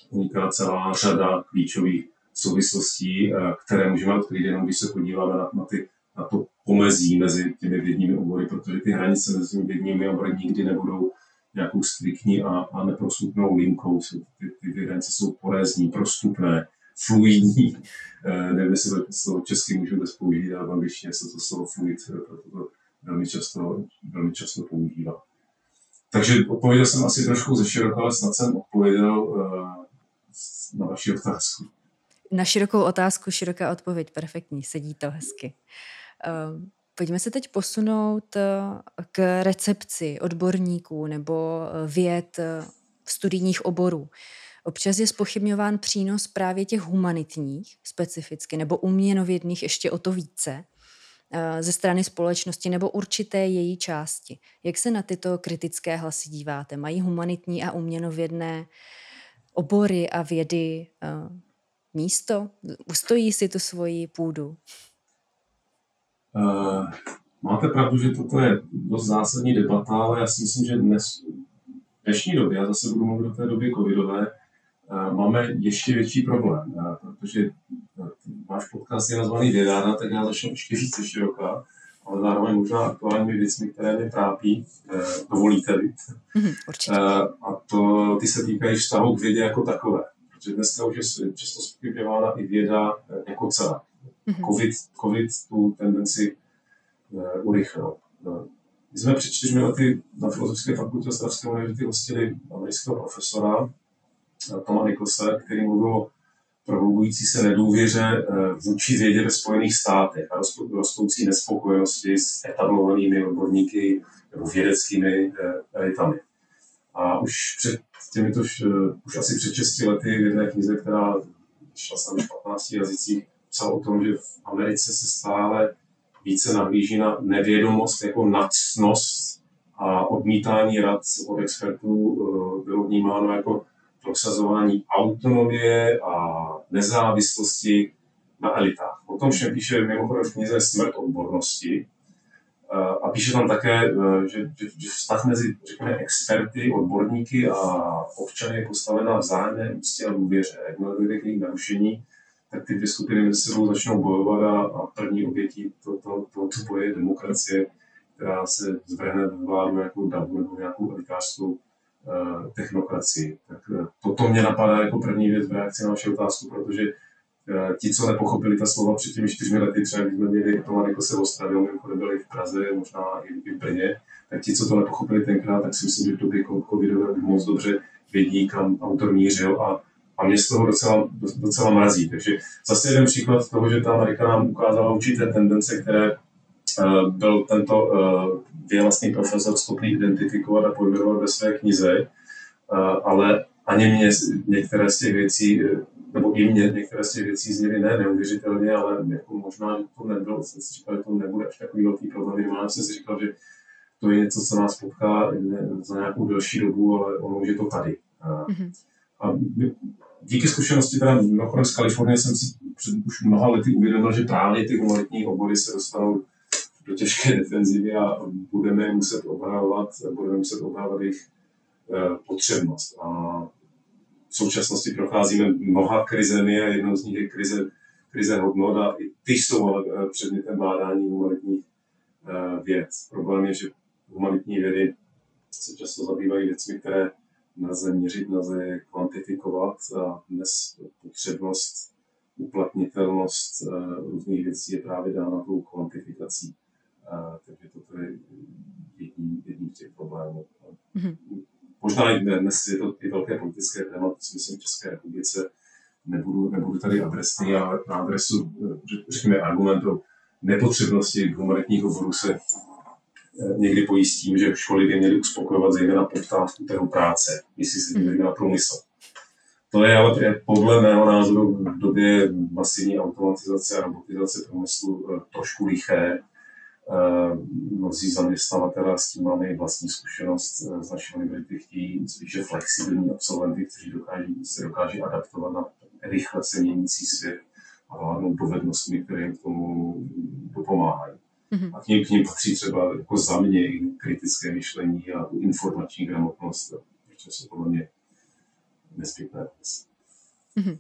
uniká celá řada klíčových souvislostí, které můžeme odkryt jenom, když se podíváme na, na, ty, na to pomezí mezi těmi vědními obory, protože ty hranice mezi těmi vědními obory nikdy nebudou nějakou striktní a, a neprostupnou linkou. Jsou, ty, ty vědence jsou porézní, prostupné, fluidní. Eh, nevím, jestli to slovo česky můžu bez použít, ale v angličtině se to slovo fluid eh, proto to velmi často, velmi často používá. Takže odpověděl jsem asi trošku ze široka, ale snad jsem odpověděl uh, na vaši otázku. Na širokou otázku široká odpověď, perfektní, sedí to hezky. Uh, Pojďme se teď posunout eh, k recepci odborníků nebo eh, věd eh, studijních oborů. Občas je spochybňován přínos právě těch humanitních specificky nebo uměnovědných ještě o to více ze strany společnosti nebo určité její části. Jak se na tyto kritické hlasy díváte? Mají humanitní a uměnovědné obory a vědy místo? Ustojí si tu svoji půdu? Uh, máte pravdu, že toto je dost zásadní debata, ale já si myslím, že dnes, v dnešní době, já zase budu mluvit o té době covidové, uh, máme ještě větší problém, uh, protože váš podcast je nazvaný Vědána, tak já začnu ještě více široká, ale zároveň možná aktuálními věcmi, které mě trápí, dovolíte vy. Mm, a to, ty se týkají vztahu k vědě jako takové. Protože dneska už je často spochybňována i věda jako celá. Mm-hmm. COVID, COVID tu tendenci uh, urychlil. Uh, my jsme před čtyřmi lety na Filozofické fakultě Ostravské univerzity hostili amerického profesora uh, Toma Nicholse, který mluvil o prohlubující se nedůvěře uh, vůči vědě ve Spojených státech a rostoucí nespokojenosti s etablovanými odborníky nebo vědeckými elitami. A už před těmito, už asi před 6 lety v jedné knize, která šla snad v 15 jazycích, psal o tom, že v Americe se stále více nahlíží na nevědomost jako nacnost a odmítání rad od expertů eh, bylo vnímáno jako prosazování autonomie a nezávislosti na elitách. O tom všem píše mimochodem v knize Smrt odbornosti. Eh, a píše tam také, eh, že, že, že vztah mezi řekněme, experty, odborníky a občany je postaven vzájemné úctě a důvěře. Jakmile dojde k jejich narušení, tak ty dvě skupiny mezi sebou začnou bojovat a, a první obětí to, to, to, to boje je demokracie, která se zvrhne v vládu jako davu nebo nějakou elitářskou uh, technokracii. Tak uh, toto mě napadá jako první věc v reakci na vaši otázku, protože uh, ti, co nepochopili ta slova před těmi čtyřmi lety, třeba když jsme měli to jako se v Ostravě, mimochodem byli v Praze, možná i, i v Brně, tak ti, co to nepochopili tenkrát, tak si myslím, že v době covidové moc dobře vědí, kam autor mířil a a mě z toho docela, docela mrazí. Takže zase jeden příklad toho, že ta Amerika nám ukázala určité tendence, které uh, byl tento uh, vělastný profesor schopný identifikovat a pojmenovat ve své knize, uh, ale ani mě některé z těch věcí, nebo i mě některé z těch věcí zněly ne neuvěřitelně, ale jako možná, to nebylo, jsem si říkal, že to nebude až takový velký problém. Minimálně jsem si říkal, že to je něco, co nás potká za nějakou delší dobu, ale ono už je to tady. Mm-hmm. A díky zkušenosti teda mimochodem z Kalifornie jsem si před už mnoha lety uvědomil, že právě ty humanitní obory se dostanou do těžké defenzivy a budeme muset obhajovat, budeme muset obhajovat jejich eh, potřebnost. A v současnosti procházíme mnoha krizemi a jednou z nich je krize, krize hodnot a i ty jsou ale eh, předmětem bádání humanitních eh, věd. Problém je, že humanitní vědy se často zabývají věcmi, které nelze měřit, nelze kvantifikovat a dnes potřebnost, uplatnitelnost eh, různých věcí je právě dána tou kvantifikací. Eh, takže toto je jedním, jedním z těch problémů. Mm-hmm. Možná i dnes je to i velké politické téma, co myslím v České republice. Nebudu, nebudu tady adresný, ale na adresu, eh, řekněme, argumentu nepotřebnosti humanitních oborů se někdy pojí s tím, že školy by měly uspokojovat zejména poptávku trhu práce, jestli se tím na průmysl. To je ale podle mého názoru v době masivní automatizace a robotizace průmyslu eh, trošku liché. Eh, mnozí zaměstnavatelé s tím máme i vlastní zkušenost z naší univerzity, chtějí spíše flexibilní absolventy, kteří dokáží, se dokáží adaptovat na rychle se měnící svět a vládnout dovednostmi, které jim k tomu dopomáhají. Mm-hmm. A k ním, k ním patří třeba jako za mě i kritické myšlení a informační gramotnost, protože jsou podle mě nezbytné Mm-hmm.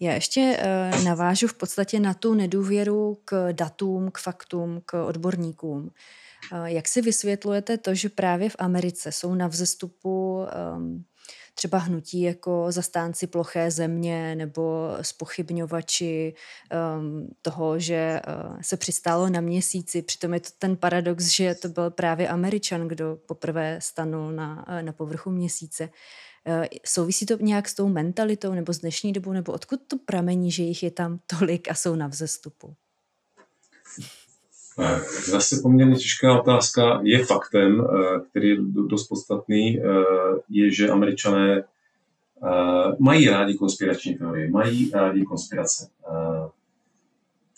Já ještě uh, navážu v podstatě na tu nedůvěru k datům, k faktům, k odborníkům. Uh, jak si vysvětlujete to, že právě v Americe jsou na vzestupu um, třeba hnutí jako zastánci ploché země nebo spochybňovači um, toho, že uh, se přistálo na měsíci. Přitom je to ten paradox, že to byl právě Američan, kdo poprvé stanul na, uh, na povrchu měsíce. Uh, souvisí to nějak s tou mentalitou nebo s dnešní dobou, nebo odkud to pramení, že jich je tam tolik a jsou na vzestupu? Eh, zase poměrně těžká otázka. Je faktem, eh, který je dost podstatný, eh, je, že američané mají rádi konspirační teorie, mají rádi konspirace.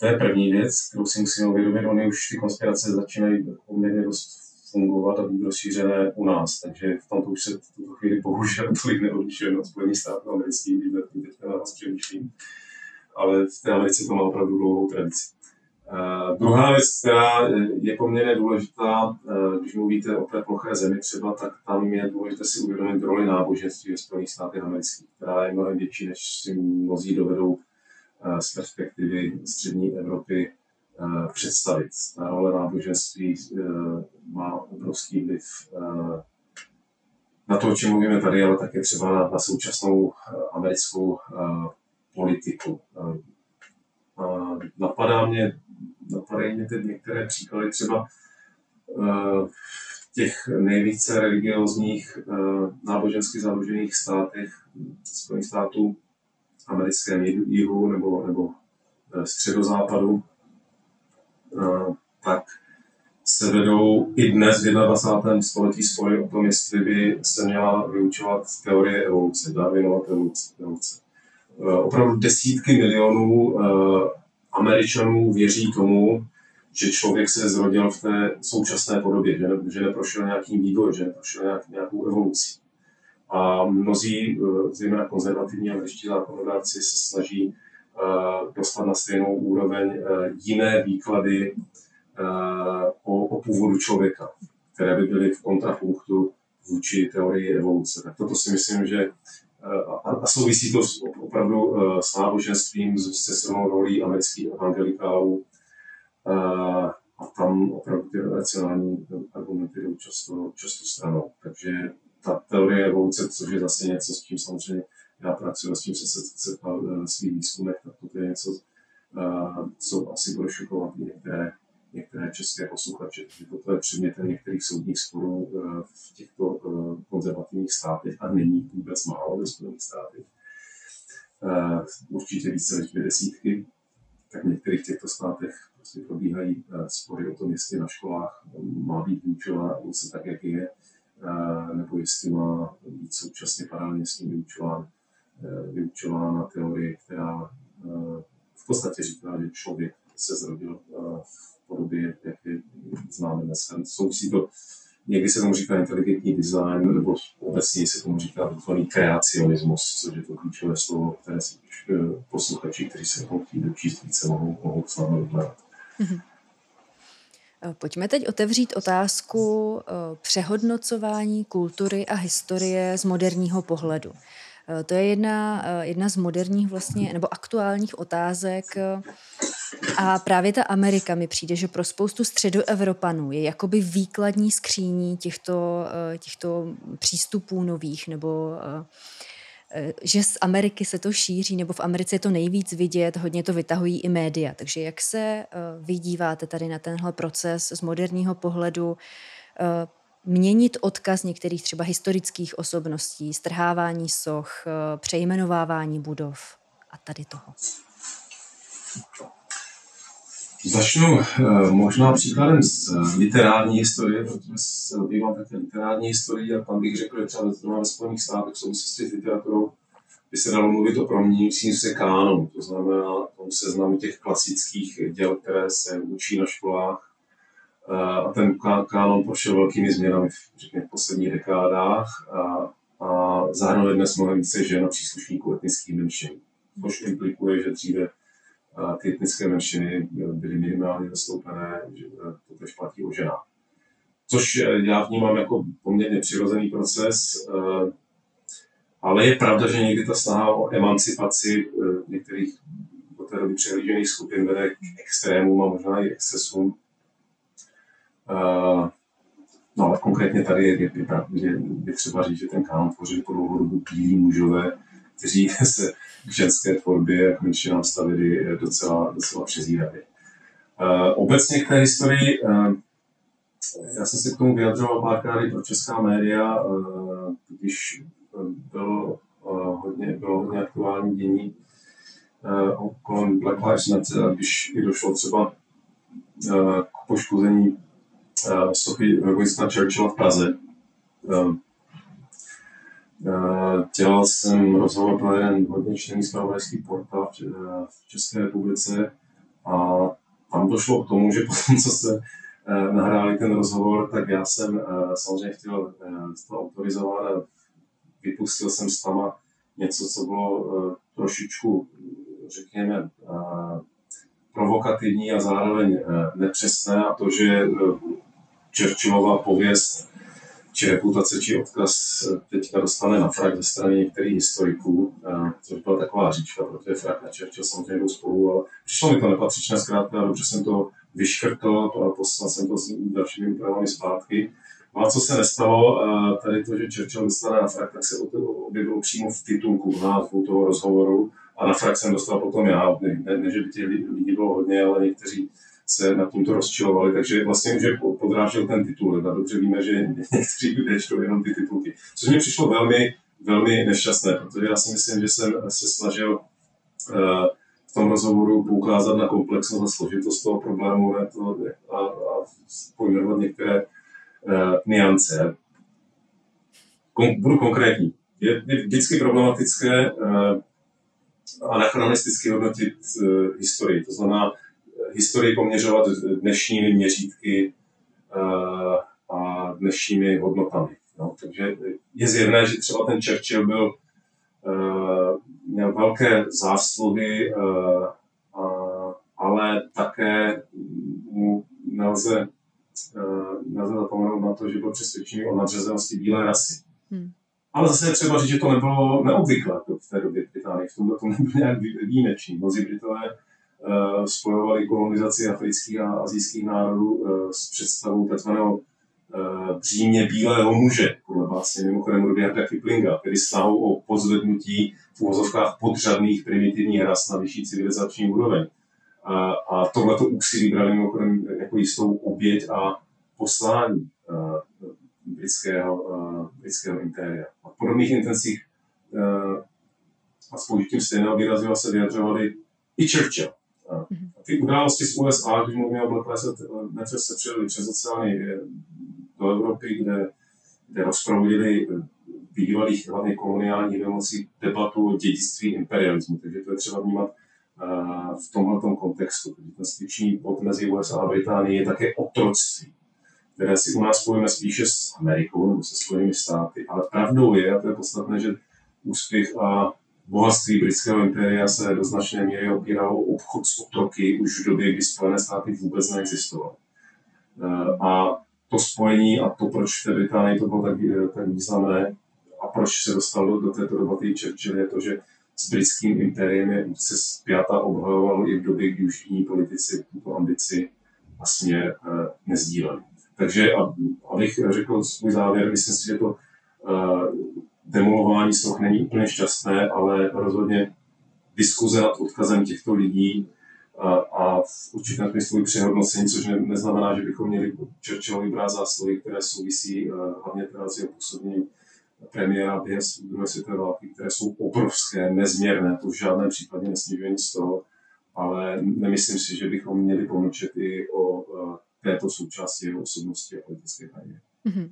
To je první věc, kterou si musíme uvědomit. Ony už ty konspirace začínají poměrně dost fungovat a být rozšířené u nás. Takže v tomto už se v tuto chvíli bohužel tolik neodlišujeme od Spojených států amerických, když teď na vás přemýšlím. Ale v té Americe to má opravdu dlouhou tradici. Uh, druhá věc, která je poměrně důležitá, uh, když mluvíte o té ploché zemi třeba, tak tam je důležité si uvědomit roli náboženství ve Spojených státech amerických, která je mnohem větší, než si mnozí dovedou uh, z perspektivy střední Evropy představit. Ta role náboženství má obrovský vliv na to, o čem mluvíme tady, ale také třeba na, na současnou americkou politiku. Napadá mě napadají mě teď některé příklady třeba uh, v těch nejvíce religiozních uh, nábožensky založených státech Spojených států americkém jihu nebo, nebo středozápadu, uh, tak se vedou i dnes v 21. století spory o tom, jestli by se měla vyučovat teorie evoluce, Darwinova evoluce. Opravdu desítky milionů Američanů věří tomu, že člověk se zrodil v té současné podobě, že, ne, že neprošel nějakým vývoj, že neprošel nějak, nějakou evolucí. A mnozí, eh, zejména konzervativní američtí zákonodárci, se snaží uh, dostat na stejnou úroveň uh, jiné výklady uh, o, o původu člověka, které by byly v kontrapunktu vůči teorii evoluce. Tak toto si myslím, že a, a souvisí to opravdu s náboženstvím, se silnou rolí amerických evangelikálů, a tam opravdu ty racionální argumenty jdou často, často stranou. Takže ta teorie evoluce, což je zase něco, s čím samozřejmě já pracuji, s tím se setkal ve svých výzkumech, tak to je něco, co asi bude šokovat některé, některé české posluchače, toto je předmětem některých soudních sporů v těchto konzervativních státech a není vůbec málo ve Spojených státech. Určitě více než dvě desítky, tak v některých těchto státech prostě probíhají spory o tom, jestli na školách má být vyučována evoluce tak, jak je, nebo jestli má být současně paralelně s tím vyučován, vyučována teorie, která v podstatě říká, že člověk se zrodil v podobě, jak je známe dnes. Souvisí to, někdy se tomu říká inteligentní design, nebo obecně se tomu říká takzvaný kreacionismus, což je to klíčové slovo, které si posluchači, kteří se toho chtějí dočíst více, mohou, mohou snadno vyhledat. Mm-hmm. Eh, pojďme teď otevřít otázku eh, přehodnocování kultury a historie z moderního pohledu. Eh, to je jedna, jedna z moderních vlastně, nebo aktuálních otázek. A právě ta Amerika mi přijde, že pro spoustu středoevropanů je jakoby výkladní skříní těchto, těchto přístupů nových nebo Eh, že z Ameriky se to šíří, nebo v Americe je to nejvíc vidět, hodně to vytahují i média. Takže jak se eh, vydíváte tady na tenhle proces z moderního pohledu, eh, měnit odkaz některých třeba historických osobností, strhávání soch, přejmenovávání budov a tady toho? Začnu možná příkladem z literární historie, protože se zabývám také literární historií a tam bych řekl, že třeba ve Spojených státech v souvislosti s literaturou by se dalo mluvit o proměňujícím se kánu, to znamená tom seznamu těch klasických děl, které se učí na školách. A ten kánon prošel velkými změnami v, v posledních dekádách a, a zahrnuje dnes mnohem více žen a příslušníků etnických menšin, což implikuje, že dříve ty etnické menšiny byly minimálně zastoupené, že to tež platí o ženách. Což eh, já vnímám jako poměrně přirozený proces, eh, ale je pravda, že někdy ta snaha o emancipaci eh, některých do té doby přehlížených skupin vede k extrémům a možná i excesům. No ale konkrétně tady je, je, je, je třeba říct, že ten kánon tvoří po dlouhou dobu bílí mužové, kteří se k ženské tvorbě a k menšinám stavili docela, docela přezíravě. Uh, obecně k té historii, uh, já jsem se k tomu vyjadřoval párkrát pro česká média, když bylo, hodně, bylo hodně aktuální dění kolem Black Lives Matter, když i došlo třeba k poškození Sophie Winstona Churchilla v Praze. Eh, dělal jsem rozhovor pro jeden hodně čtený zpravodajský portál v České republice a tam došlo k tomu, že potom, co se eh, nahráli ten rozhovor, tak já jsem eh, samozřejmě chtěl to autorizovat a vypustil jsem s tam něco, co bylo trošičku, řekněme, provokativní a zároveň nepřesné a to, že Churchillova pověst či reputace, či odkaz teďka dostane na frak ze strany některých historiků, což byla taková říčka, protože frak a Churchill samozřejmě jdou spolu, ale přišlo mi to nepatřičné, zkrátka dobře jsem to vyškrtl a poslal jsem to s dalšími úpravami zpátky. No a co se nestalo, tady to, že Churchill dostane na frak, tak se objevilo přímo v titulku, v názvu toho rozhovoru a na frak jsem dostal potom já, ne, ne že by těch lidí bylo hodně, ale někteří se nad tímto rozčilovali, takže vlastně už je podrážel ten titul. A dobře víme, že někteří lidé čtou jenom ty titulky. Což mi přišlo velmi, velmi nešťastné, protože já si myslím, že jsem se snažil uh, v tom rozhovoru poukázat na komplexnost a složitost toho problému a, a pojmenovat některé uh, niance. Kon, budu konkrétní. Je, je vždycky problematické uh, anachronisticky hodnotit historii. To znamená historii poměřovat dnešními měřítky uh, a dnešními hodnotami. No, takže je zjevné, že třeba ten Churchill byl, uh, měl velké zásluhy, uh, uh, ale také mu nelze, nelze zapomenout na to, že byl přesvědčený o nadřazenosti bílé rasy. Hmm. Ale zase je třeba říct, že to nebylo neobvyklé v té době v Británii. V tomhle to nebylo nějak výjimečný. Mnozí Britové spojovali kolonizaci afrických a azijských národů uh, s představou takzvaného uh, břímě bílého muže, podle básně mimochodem Rudyarda Kiplinga, tedy snahu o pozvednutí v úvozovkách podřadných primitivních ras na vyšší civilizační úroveň. A, a tohleto úsilí brali mimochodem jako jistou oběť a poslání britského, britského impéria. A v podobných intencích a s použitím stejného výrazu se vyjadřovali i Churchill. A ty události z USA, když mluvíme o Black Lives se přijeli přes oceány do Evropy, kde, kde rozproudili bývalých hlavně koloniálních nemocí debatu o dědictví imperialismu. Takže to je třeba vnímat v tomhle kontextu. Ten styčný bod mezi USA a Británií je také otroctví které si u nás spojíme spíše s Amerikou nebo se Spojenými státy. Ale pravdou je, a to je podstatné, že úspěch a bohatství britského impéria se do značné míry opíralo obchod s otroky už v době, kdy Spojené státy vůbec neexistovaly. Eh, a to spojení a to, proč v té Británii to bylo tak, eh, tak významné a proč se dostalo do této debaty Churchill, je to, že s britským impériem je se zpěta obhajovalo i v době, kdy už jiní politici tuto ambici směr eh, nezdíleli. Takže, abych řekl svůj závěr, myslím si, že to demolování soch není úplně šťastné, ale rozhodně diskuze nad odkazem těchto lidí a, a v určitém smyslu přehodnocení, což ne, neznamená, že bychom měli Churchillovi brát zásluhy, které souvisí uh, hlavně teda s jeho působením premiéra během druhé světové války, které jsou obrovské, nezměrné, to v žádném případě nesnižuje nic z toho, ale nemyslím si, že bychom měli pomlčet i o uh, této součásti jeho osobnosti a politické kariéry. Mm-hmm.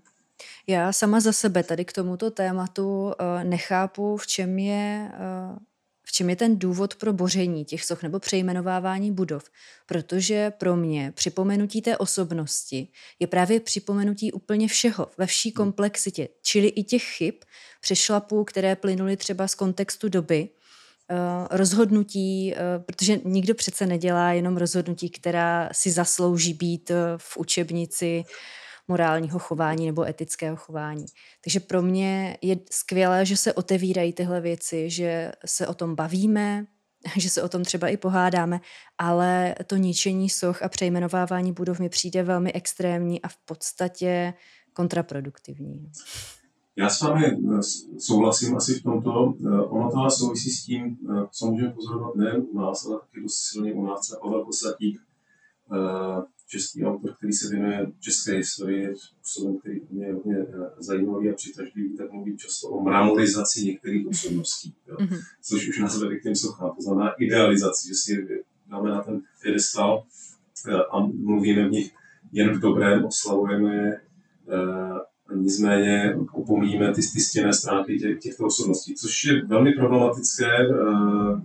Já sama za sebe tady k tomuto tématu uh, nechápu, v čem je uh, v čem je ten důvod pro boření těch soch nebo přejmenovávání budov. Protože pro mě připomenutí té osobnosti je právě připomenutí úplně všeho, ve vší hmm. komplexitě, čili i těch chyb, přešlapů, které plynuly třeba z kontextu doby, Eh, rozhodnutí, eh, protože nikdo přece nedělá jenom rozhodnutí, která si zaslouží být eh, v učebnici morálního chování nebo etického chování. Takže pro mě je skvělé, že se otevírají tyhle věci, že se o tom bavíme, že se o tom třeba i pohádáme, ale to ničení soch a přejmenovávání budov mi přijde velmi extrémní a v podstatě kontraproduktivní. Já s vámi eh, souhlasím asi v tomto. Eh, ono to souvisí s tím, eh, co můžeme pozorovat nejen u nás, ale taky dost silně u nás. Třeba Pavel Kosatík, český autor, který se věnuje české historii způsobem, který mě je hodně zajímavý a přitažlivý, tak mluví často o mramorizaci některých osobností, jo? Mm-hmm. což už nás vede k těm sochám. To znamená idealizaci, že si dáme na ten piedestal a mluvíme v nich jen v dobrém, oslavujeme nicméně opomíjíme ty, ty stěné stránky těch, těchto osobností, což je velmi problematické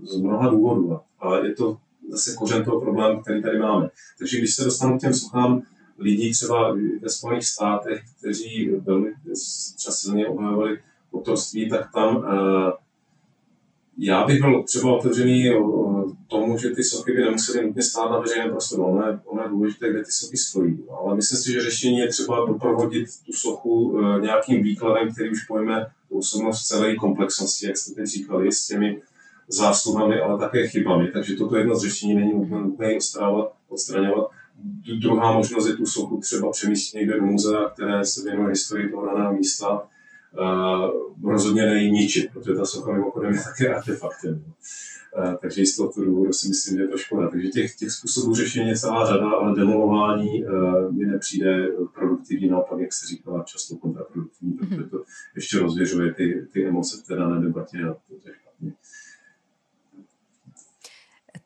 z mnoha důvodů, ale je to zase kořen toho problému, který tady máme. Takže když se dostanu k těm sochám lidí třeba ve Spojených státech, kteří velmi časně obhajovali autorství, tak tam uh, já bych byl třeba otevřený tomu, že ty sochy by nemusely nutně stát na veřejném prostoru. Ono je, ono je důležité, kde ty sochy stojí. Ale myslím si, že řešení je třeba doprovodit tu sochu e, nějakým výkladem, který už pojme osobnost celé komplexnosti, jak jste teď říkali, s těmi zásluhami, ale také chybami. Takže toto jedno z řešení není nutné odstraňovat. Druhá možnost je tu sochu třeba přemístit někde do muzea, které se věnuje historii toho daného místa, uh, rozhodně nejí ničit, protože ta socha mimochodem je také artefaktem. Uh, takže z toho důvodu si myslím, že je to škoda. Takže těch, těch způsobů řešení je celá řada, ale demolování uh, mi nepřijde produktivní, naopak, jak se říkala, často kontraproduktivní, protože mhm. to ještě rozvěřuje ty, ty emoce v té dané debatě a to je špatně.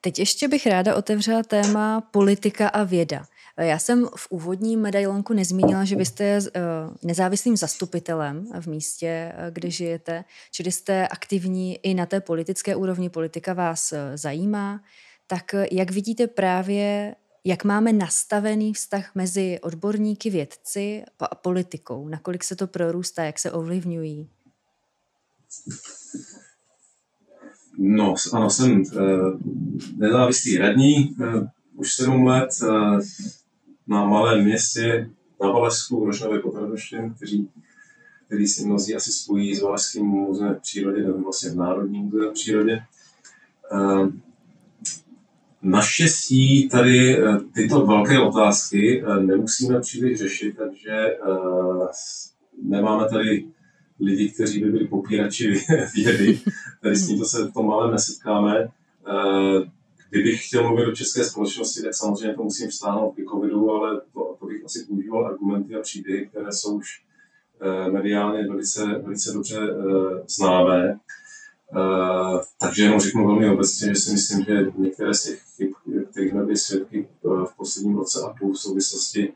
Teď ještě bych ráda otevřela téma politika a věda. Já jsem v úvodním medailonku nezmínila, že vy jste eh, nezávislým zastupitelem v místě, eh, kde žijete, čili jste aktivní i na té politické úrovni, politika vás eh, zajímá. Tak jak vidíte právě, jak máme nastavený vztah mezi odborníky, vědci a politikou? Nakolik se to prorůstá, jak se ovlivňují? No, ano, jsem uh, nezávislý radní, uh, už sedm let uh, na malém městě na Valesku, Rožnově pod Radoštěm, který, který si mnozí asi spojí s Valeským muzeem v přírodě, nebo vlastně v Národním muzeu v přírodě. Uh, Naštěstí tady tyto velké otázky nemusíme příliš řešit, takže nemáme tady lidi, kteří by byli popírači vědy. Tady s tímto se v tom malém nesetkáme. Eh, kdybych chtěl mluvit o české společnosti, tak samozřejmě to musím vstáhnout k covidu, ale to, to bych asi používal argumenty a příběhy, které jsou už eh, mediálně velice, velice dobře eh, známé. takže jenom řeknu velmi obecně, že si myslím, že některé z těch chyb, kterých jsme byli svědky v posledním roce a půl v souvislosti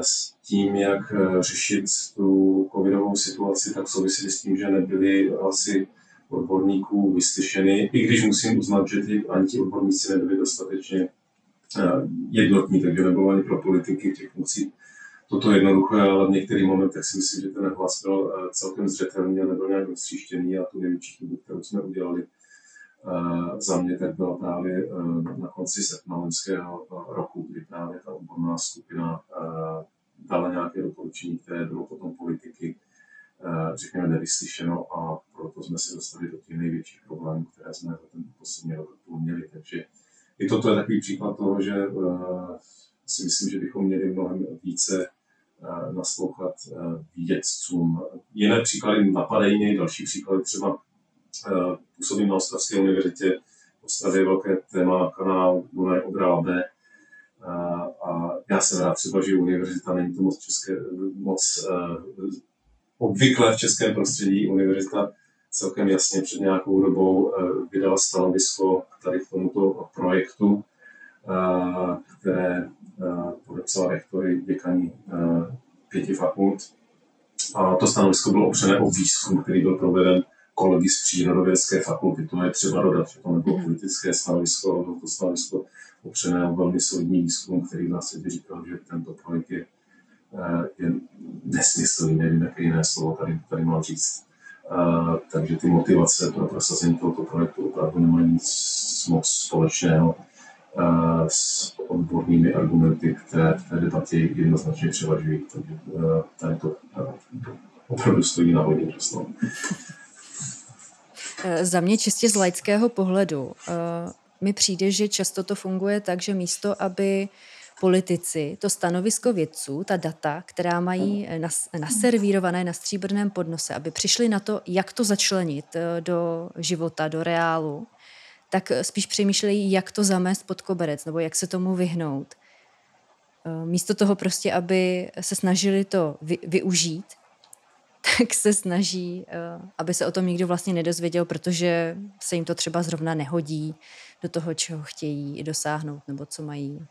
s tím, jak eh, řešit tu covidovou situaci, tak souvisí s tím, že nebyli asi odborníků vyslyšeny, i když musím uznat, že ty antiodborníci nebyli dostatečně eh, jednotní, takže nebylo ani pro politiky těch mocí toto jednoduché, ale v některých momentech si myslím, že ten hlas byl eh, celkem zřetelný a nebyl nějak rozstříštěný a tu největší chybu, kterou jsme udělali, za mě tak byla právě na konci srpna loňského roku, kdy právě ta odborná skupina dala nějaké doporučení, které bylo potom politiky, řekněme, nevyslyšeno a proto jsme se dostali do těch největších problémů, které jsme za ten poslední rok měli. Takže i toto je takový příklad toho, že si myslím, že bychom měli mnohem více naslouchat vědcům. Jiné příklady napadají mě, další příklady třeba působím na Ostravské univerzitě. V Ostravě je velké téma kanál Dunaj Odrábe. A já jsem rád třeba, že univerzita není to moc, české, moc uh, obvykle v českém prostředí. Univerzita celkem jasně před nějakou dobou vydala stanovisko tady k tomuto projektu, které podepsala rektory děkaní pěti fakult. A to stanovisko bylo opřené o výzkum, který byl proveden kolegy z přírodovědské fakulty. To je třeba dodat, že to nebylo mhm. politické stanovisko, ale to stanovisko opřené o velmi solidní výzkum, který nás říkal, že tento projekt je, eh, je nesmyslný, nevím, jaké jiné slovo tady, tady mám říct. Uh, takže ty motivace pro prosazení tohoto projektu opravdu nemají nic moc společného uh, s odbornými argumenty, které v té debatě jednoznačně převažují. Takže uh, tady to opravdu stojí na vodě. Eh, za mě čistě z laického pohledu eh, mi přijde, že často to funguje tak, že místo, aby politici to stanovisko vědců, ta data, která mají nas, naservírované na stříbrném podnose, aby přišli na to, jak to začlenit eh, do života, do reálu, tak spíš přemýšlejí, jak to zamést pod koberec nebo jak se tomu vyhnout. Místo toho prostě, aby se snažili to vy, využít, tak se snaží, eh, aby se o tom nikdo vlastně nedozvěděl, protože se jim to třeba zrovna nehodí do toho, čeho chtějí dosáhnout, nebo co mají,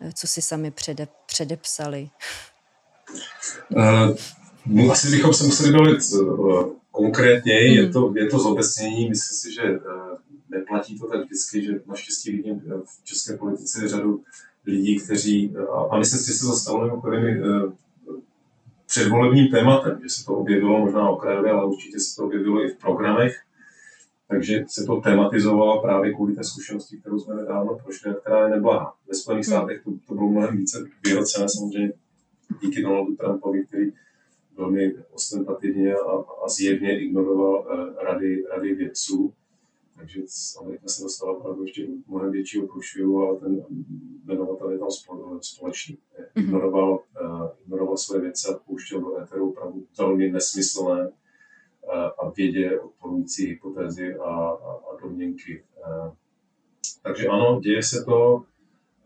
eh, co si sami přede, předepsali. Uh, asi bychom se museli bavit uh, konkrétně, mm. je, to, je to zobecnění, myslím si, že uh, neplatí to tak vždycky, že naštěstí vidím v české politice řadu lidí, kteří, a, a myslím si, že se to stalo mimochodem předvolebním tématem, že se to objevilo možná okrajově, ale určitě se to objevilo i v programech, takže se to tematizovalo právě kvůli té zkušenosti, kterou jsme nedávno prošli která je neblahá. Ve Spojených hmm. státech to, to bylo mnohem více vyrocené samozřejmě díky Donaldu Trumpovi, který velmi ostentativně a, a zjevně ignoroval uh, rady, rady vědců takže Amerika se dostala opravdu ještě mnohem většího průšvihu, ale ten jmenovatel je tam společný. Mm-hmm. Ignoroval, uh, ignoroval své věci a pouštěl do éteru opravdu velmi nesmyslné uh, a vědě odporující hypotézy a, a, a domněnky. Uh, takže ano, děje se to,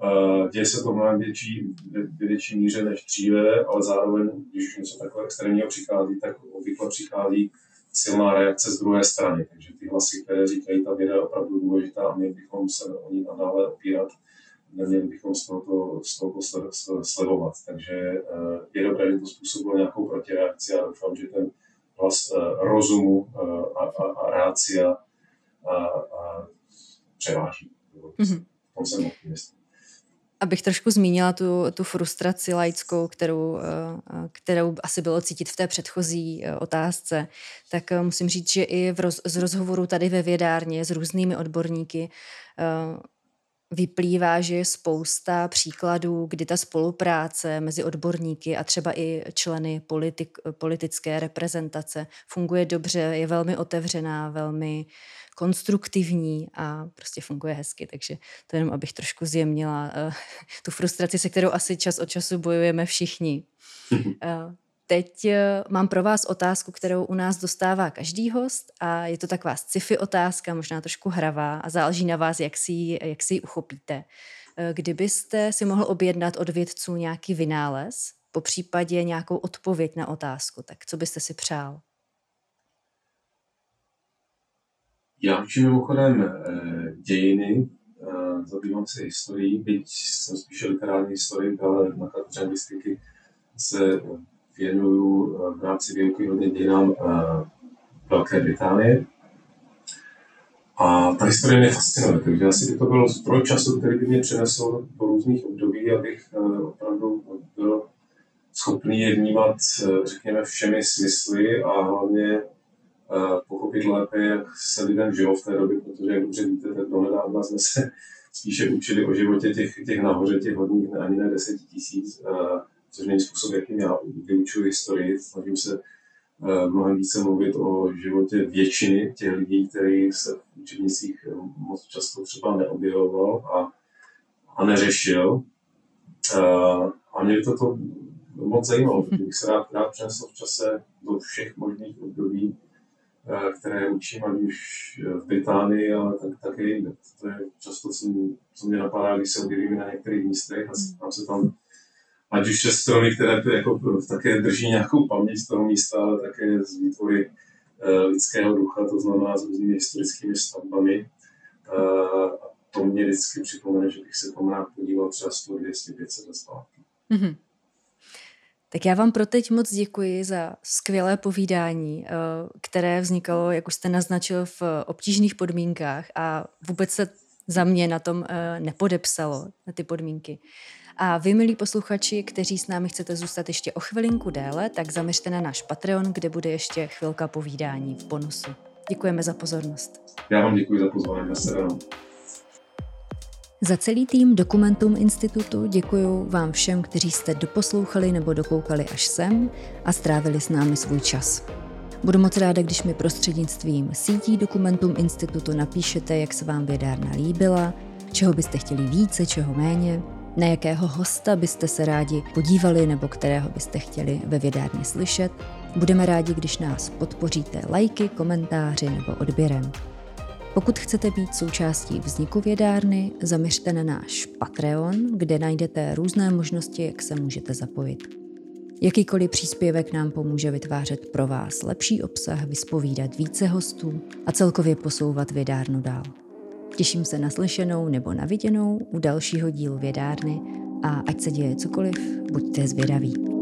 uh, děje se to v mnohem větší, větší míře než dříve, ale zároveň, když už něco takové extrémního přichází, tak obvykle přichází silná reakce z druhé strany. Takže ty hlasy, které říkají, ta věda je opravdu důležitá a měli bychom se o ní nadále opírat, neměli bychom z tohoto, z tohoto slevovat. Takže je dobré, že to způsobilo nějakou protireakci a doufám, že ten hlas rozumu a, a, a rácia a, a převáží. Mm-hmm. V tom jsem optimista. Abych trošku zmínila tu, tu frustraci laickou, kterou, eh, kterou asi bylo cítit v té předchozí eh, otázce, tak eh, musím říct, že i v roz, z rozhovoru tady ve vědárně s různými odborníky vyplývá, že je spousta příkladů, kdy ta spolupráce mezi odborníky a třeba i členy politik, politické reprezentace funguje dobře, je velmi otevřená, velmi konstruktivní a prostě funguje hezky. Takže to jenom, abych trošku zjemnila uh, tu frustraci, se kterou asi čas od času bojujeme všichni. Uh, teď uh, mám pro vás otázku, kterou u nás dostává každý host a je to taková sci-fi otázka, možná trošku hravá a záleží na vás, jak si, jak si ji uchopíte. Kdybyste si mohl objednat od vědců nějaký vynález, po případě nějakou odpověď na otázku, tak co byste si přál? Já učím mimochodem eh, dějiny, eh, zabývám se historií, byť jsem spíše literární historik, ale na katedře anglistiky se věnuju eh, v rámci výuky hodně dějinám Velké Británie. A ta historie mě fascinuje, takže asi by to bylo zdroj času, který by mě přinesl po různých období, abych opravdu byl schopný je vnímat, řekněme, všemi smysly a hlavně pochopit lépe, jak se lidem žilo v té době, protože, jak dobře víte, tak donedávna jsme se spíše učili o životě těch, těch nahoře, těch hodních, ani ne deseti tisíc, což není způsob, jakým já vyučuji historii. Snažím se mnohem více mluvit o životě většiny těch lidí, který se v učebnicích moc často třeba neobjevoval a, a neřešil. A mě by to, to moc zajímalo, bych se rád, rád přenesl v čase do všech možných období Eh, které učím, ať už eh, v Británii, ale tak, také jinde. To je často, co, co mě napadá, když se objevím na některých místech a tam se tam ať už přes stromy, které jako, také drží nějakou paměť z toho místa, ale také z výtvory uh, lidského ducha, to znamená s různými historickými stavbami. A to mě vždycky připomene, že bych se tam rád podíval třeba 100, 200, 500 let zpátky. Mm-hmm. Tak já vám pro teď moc děkuji za skvělé povídání, eh, které vznikalo, jak už jste naznačil, v obtížných podmínkách a vůbec se za mě na tom eh, nepodepsalo, na ty podmínky. A vy, milí posluchači, kteří s námi chcete zůstat ještě o chvilinku déle, tak zaměřte na náš Patreon, kde bude ještě chvilka povídání v bonusu. Děkujeme za pozornost. Já vám děkuji za pozvání. Na za celý tým Dokumentum Institutu děkuji vám všem, kteří jste doposlouchali nebo dokoukali až sem a strávili s námi svůj čas. Budu moc ráda, když mi prostřednictvím sítí Dokumentum Institutu napíšete, jak se vám vědárna líbila, čeho byste chtěli více, čeho méně, na jakého hosta byste se rádi podívali nebo kterého byste chtěli ve vědárně slyšet. Budeme rádi, když nás podpoříte lajky, komentáři nebo odběrem. Pokud chcete být součástí vzniku vědárny, zaměřte na náš Patreon, kde najdete různé možnosti, jak se můžete zapojit. Jakýkoliv příspěvek nám pomůže vytvářet pro vás lepší obsah, vyspovídat více hostů a celkově posouvat vědárnu dál. Těším se na slyšenou nebo na viděnou u dalšího dílu vědárny a ať se děje cokoliv, buďte zvědaví.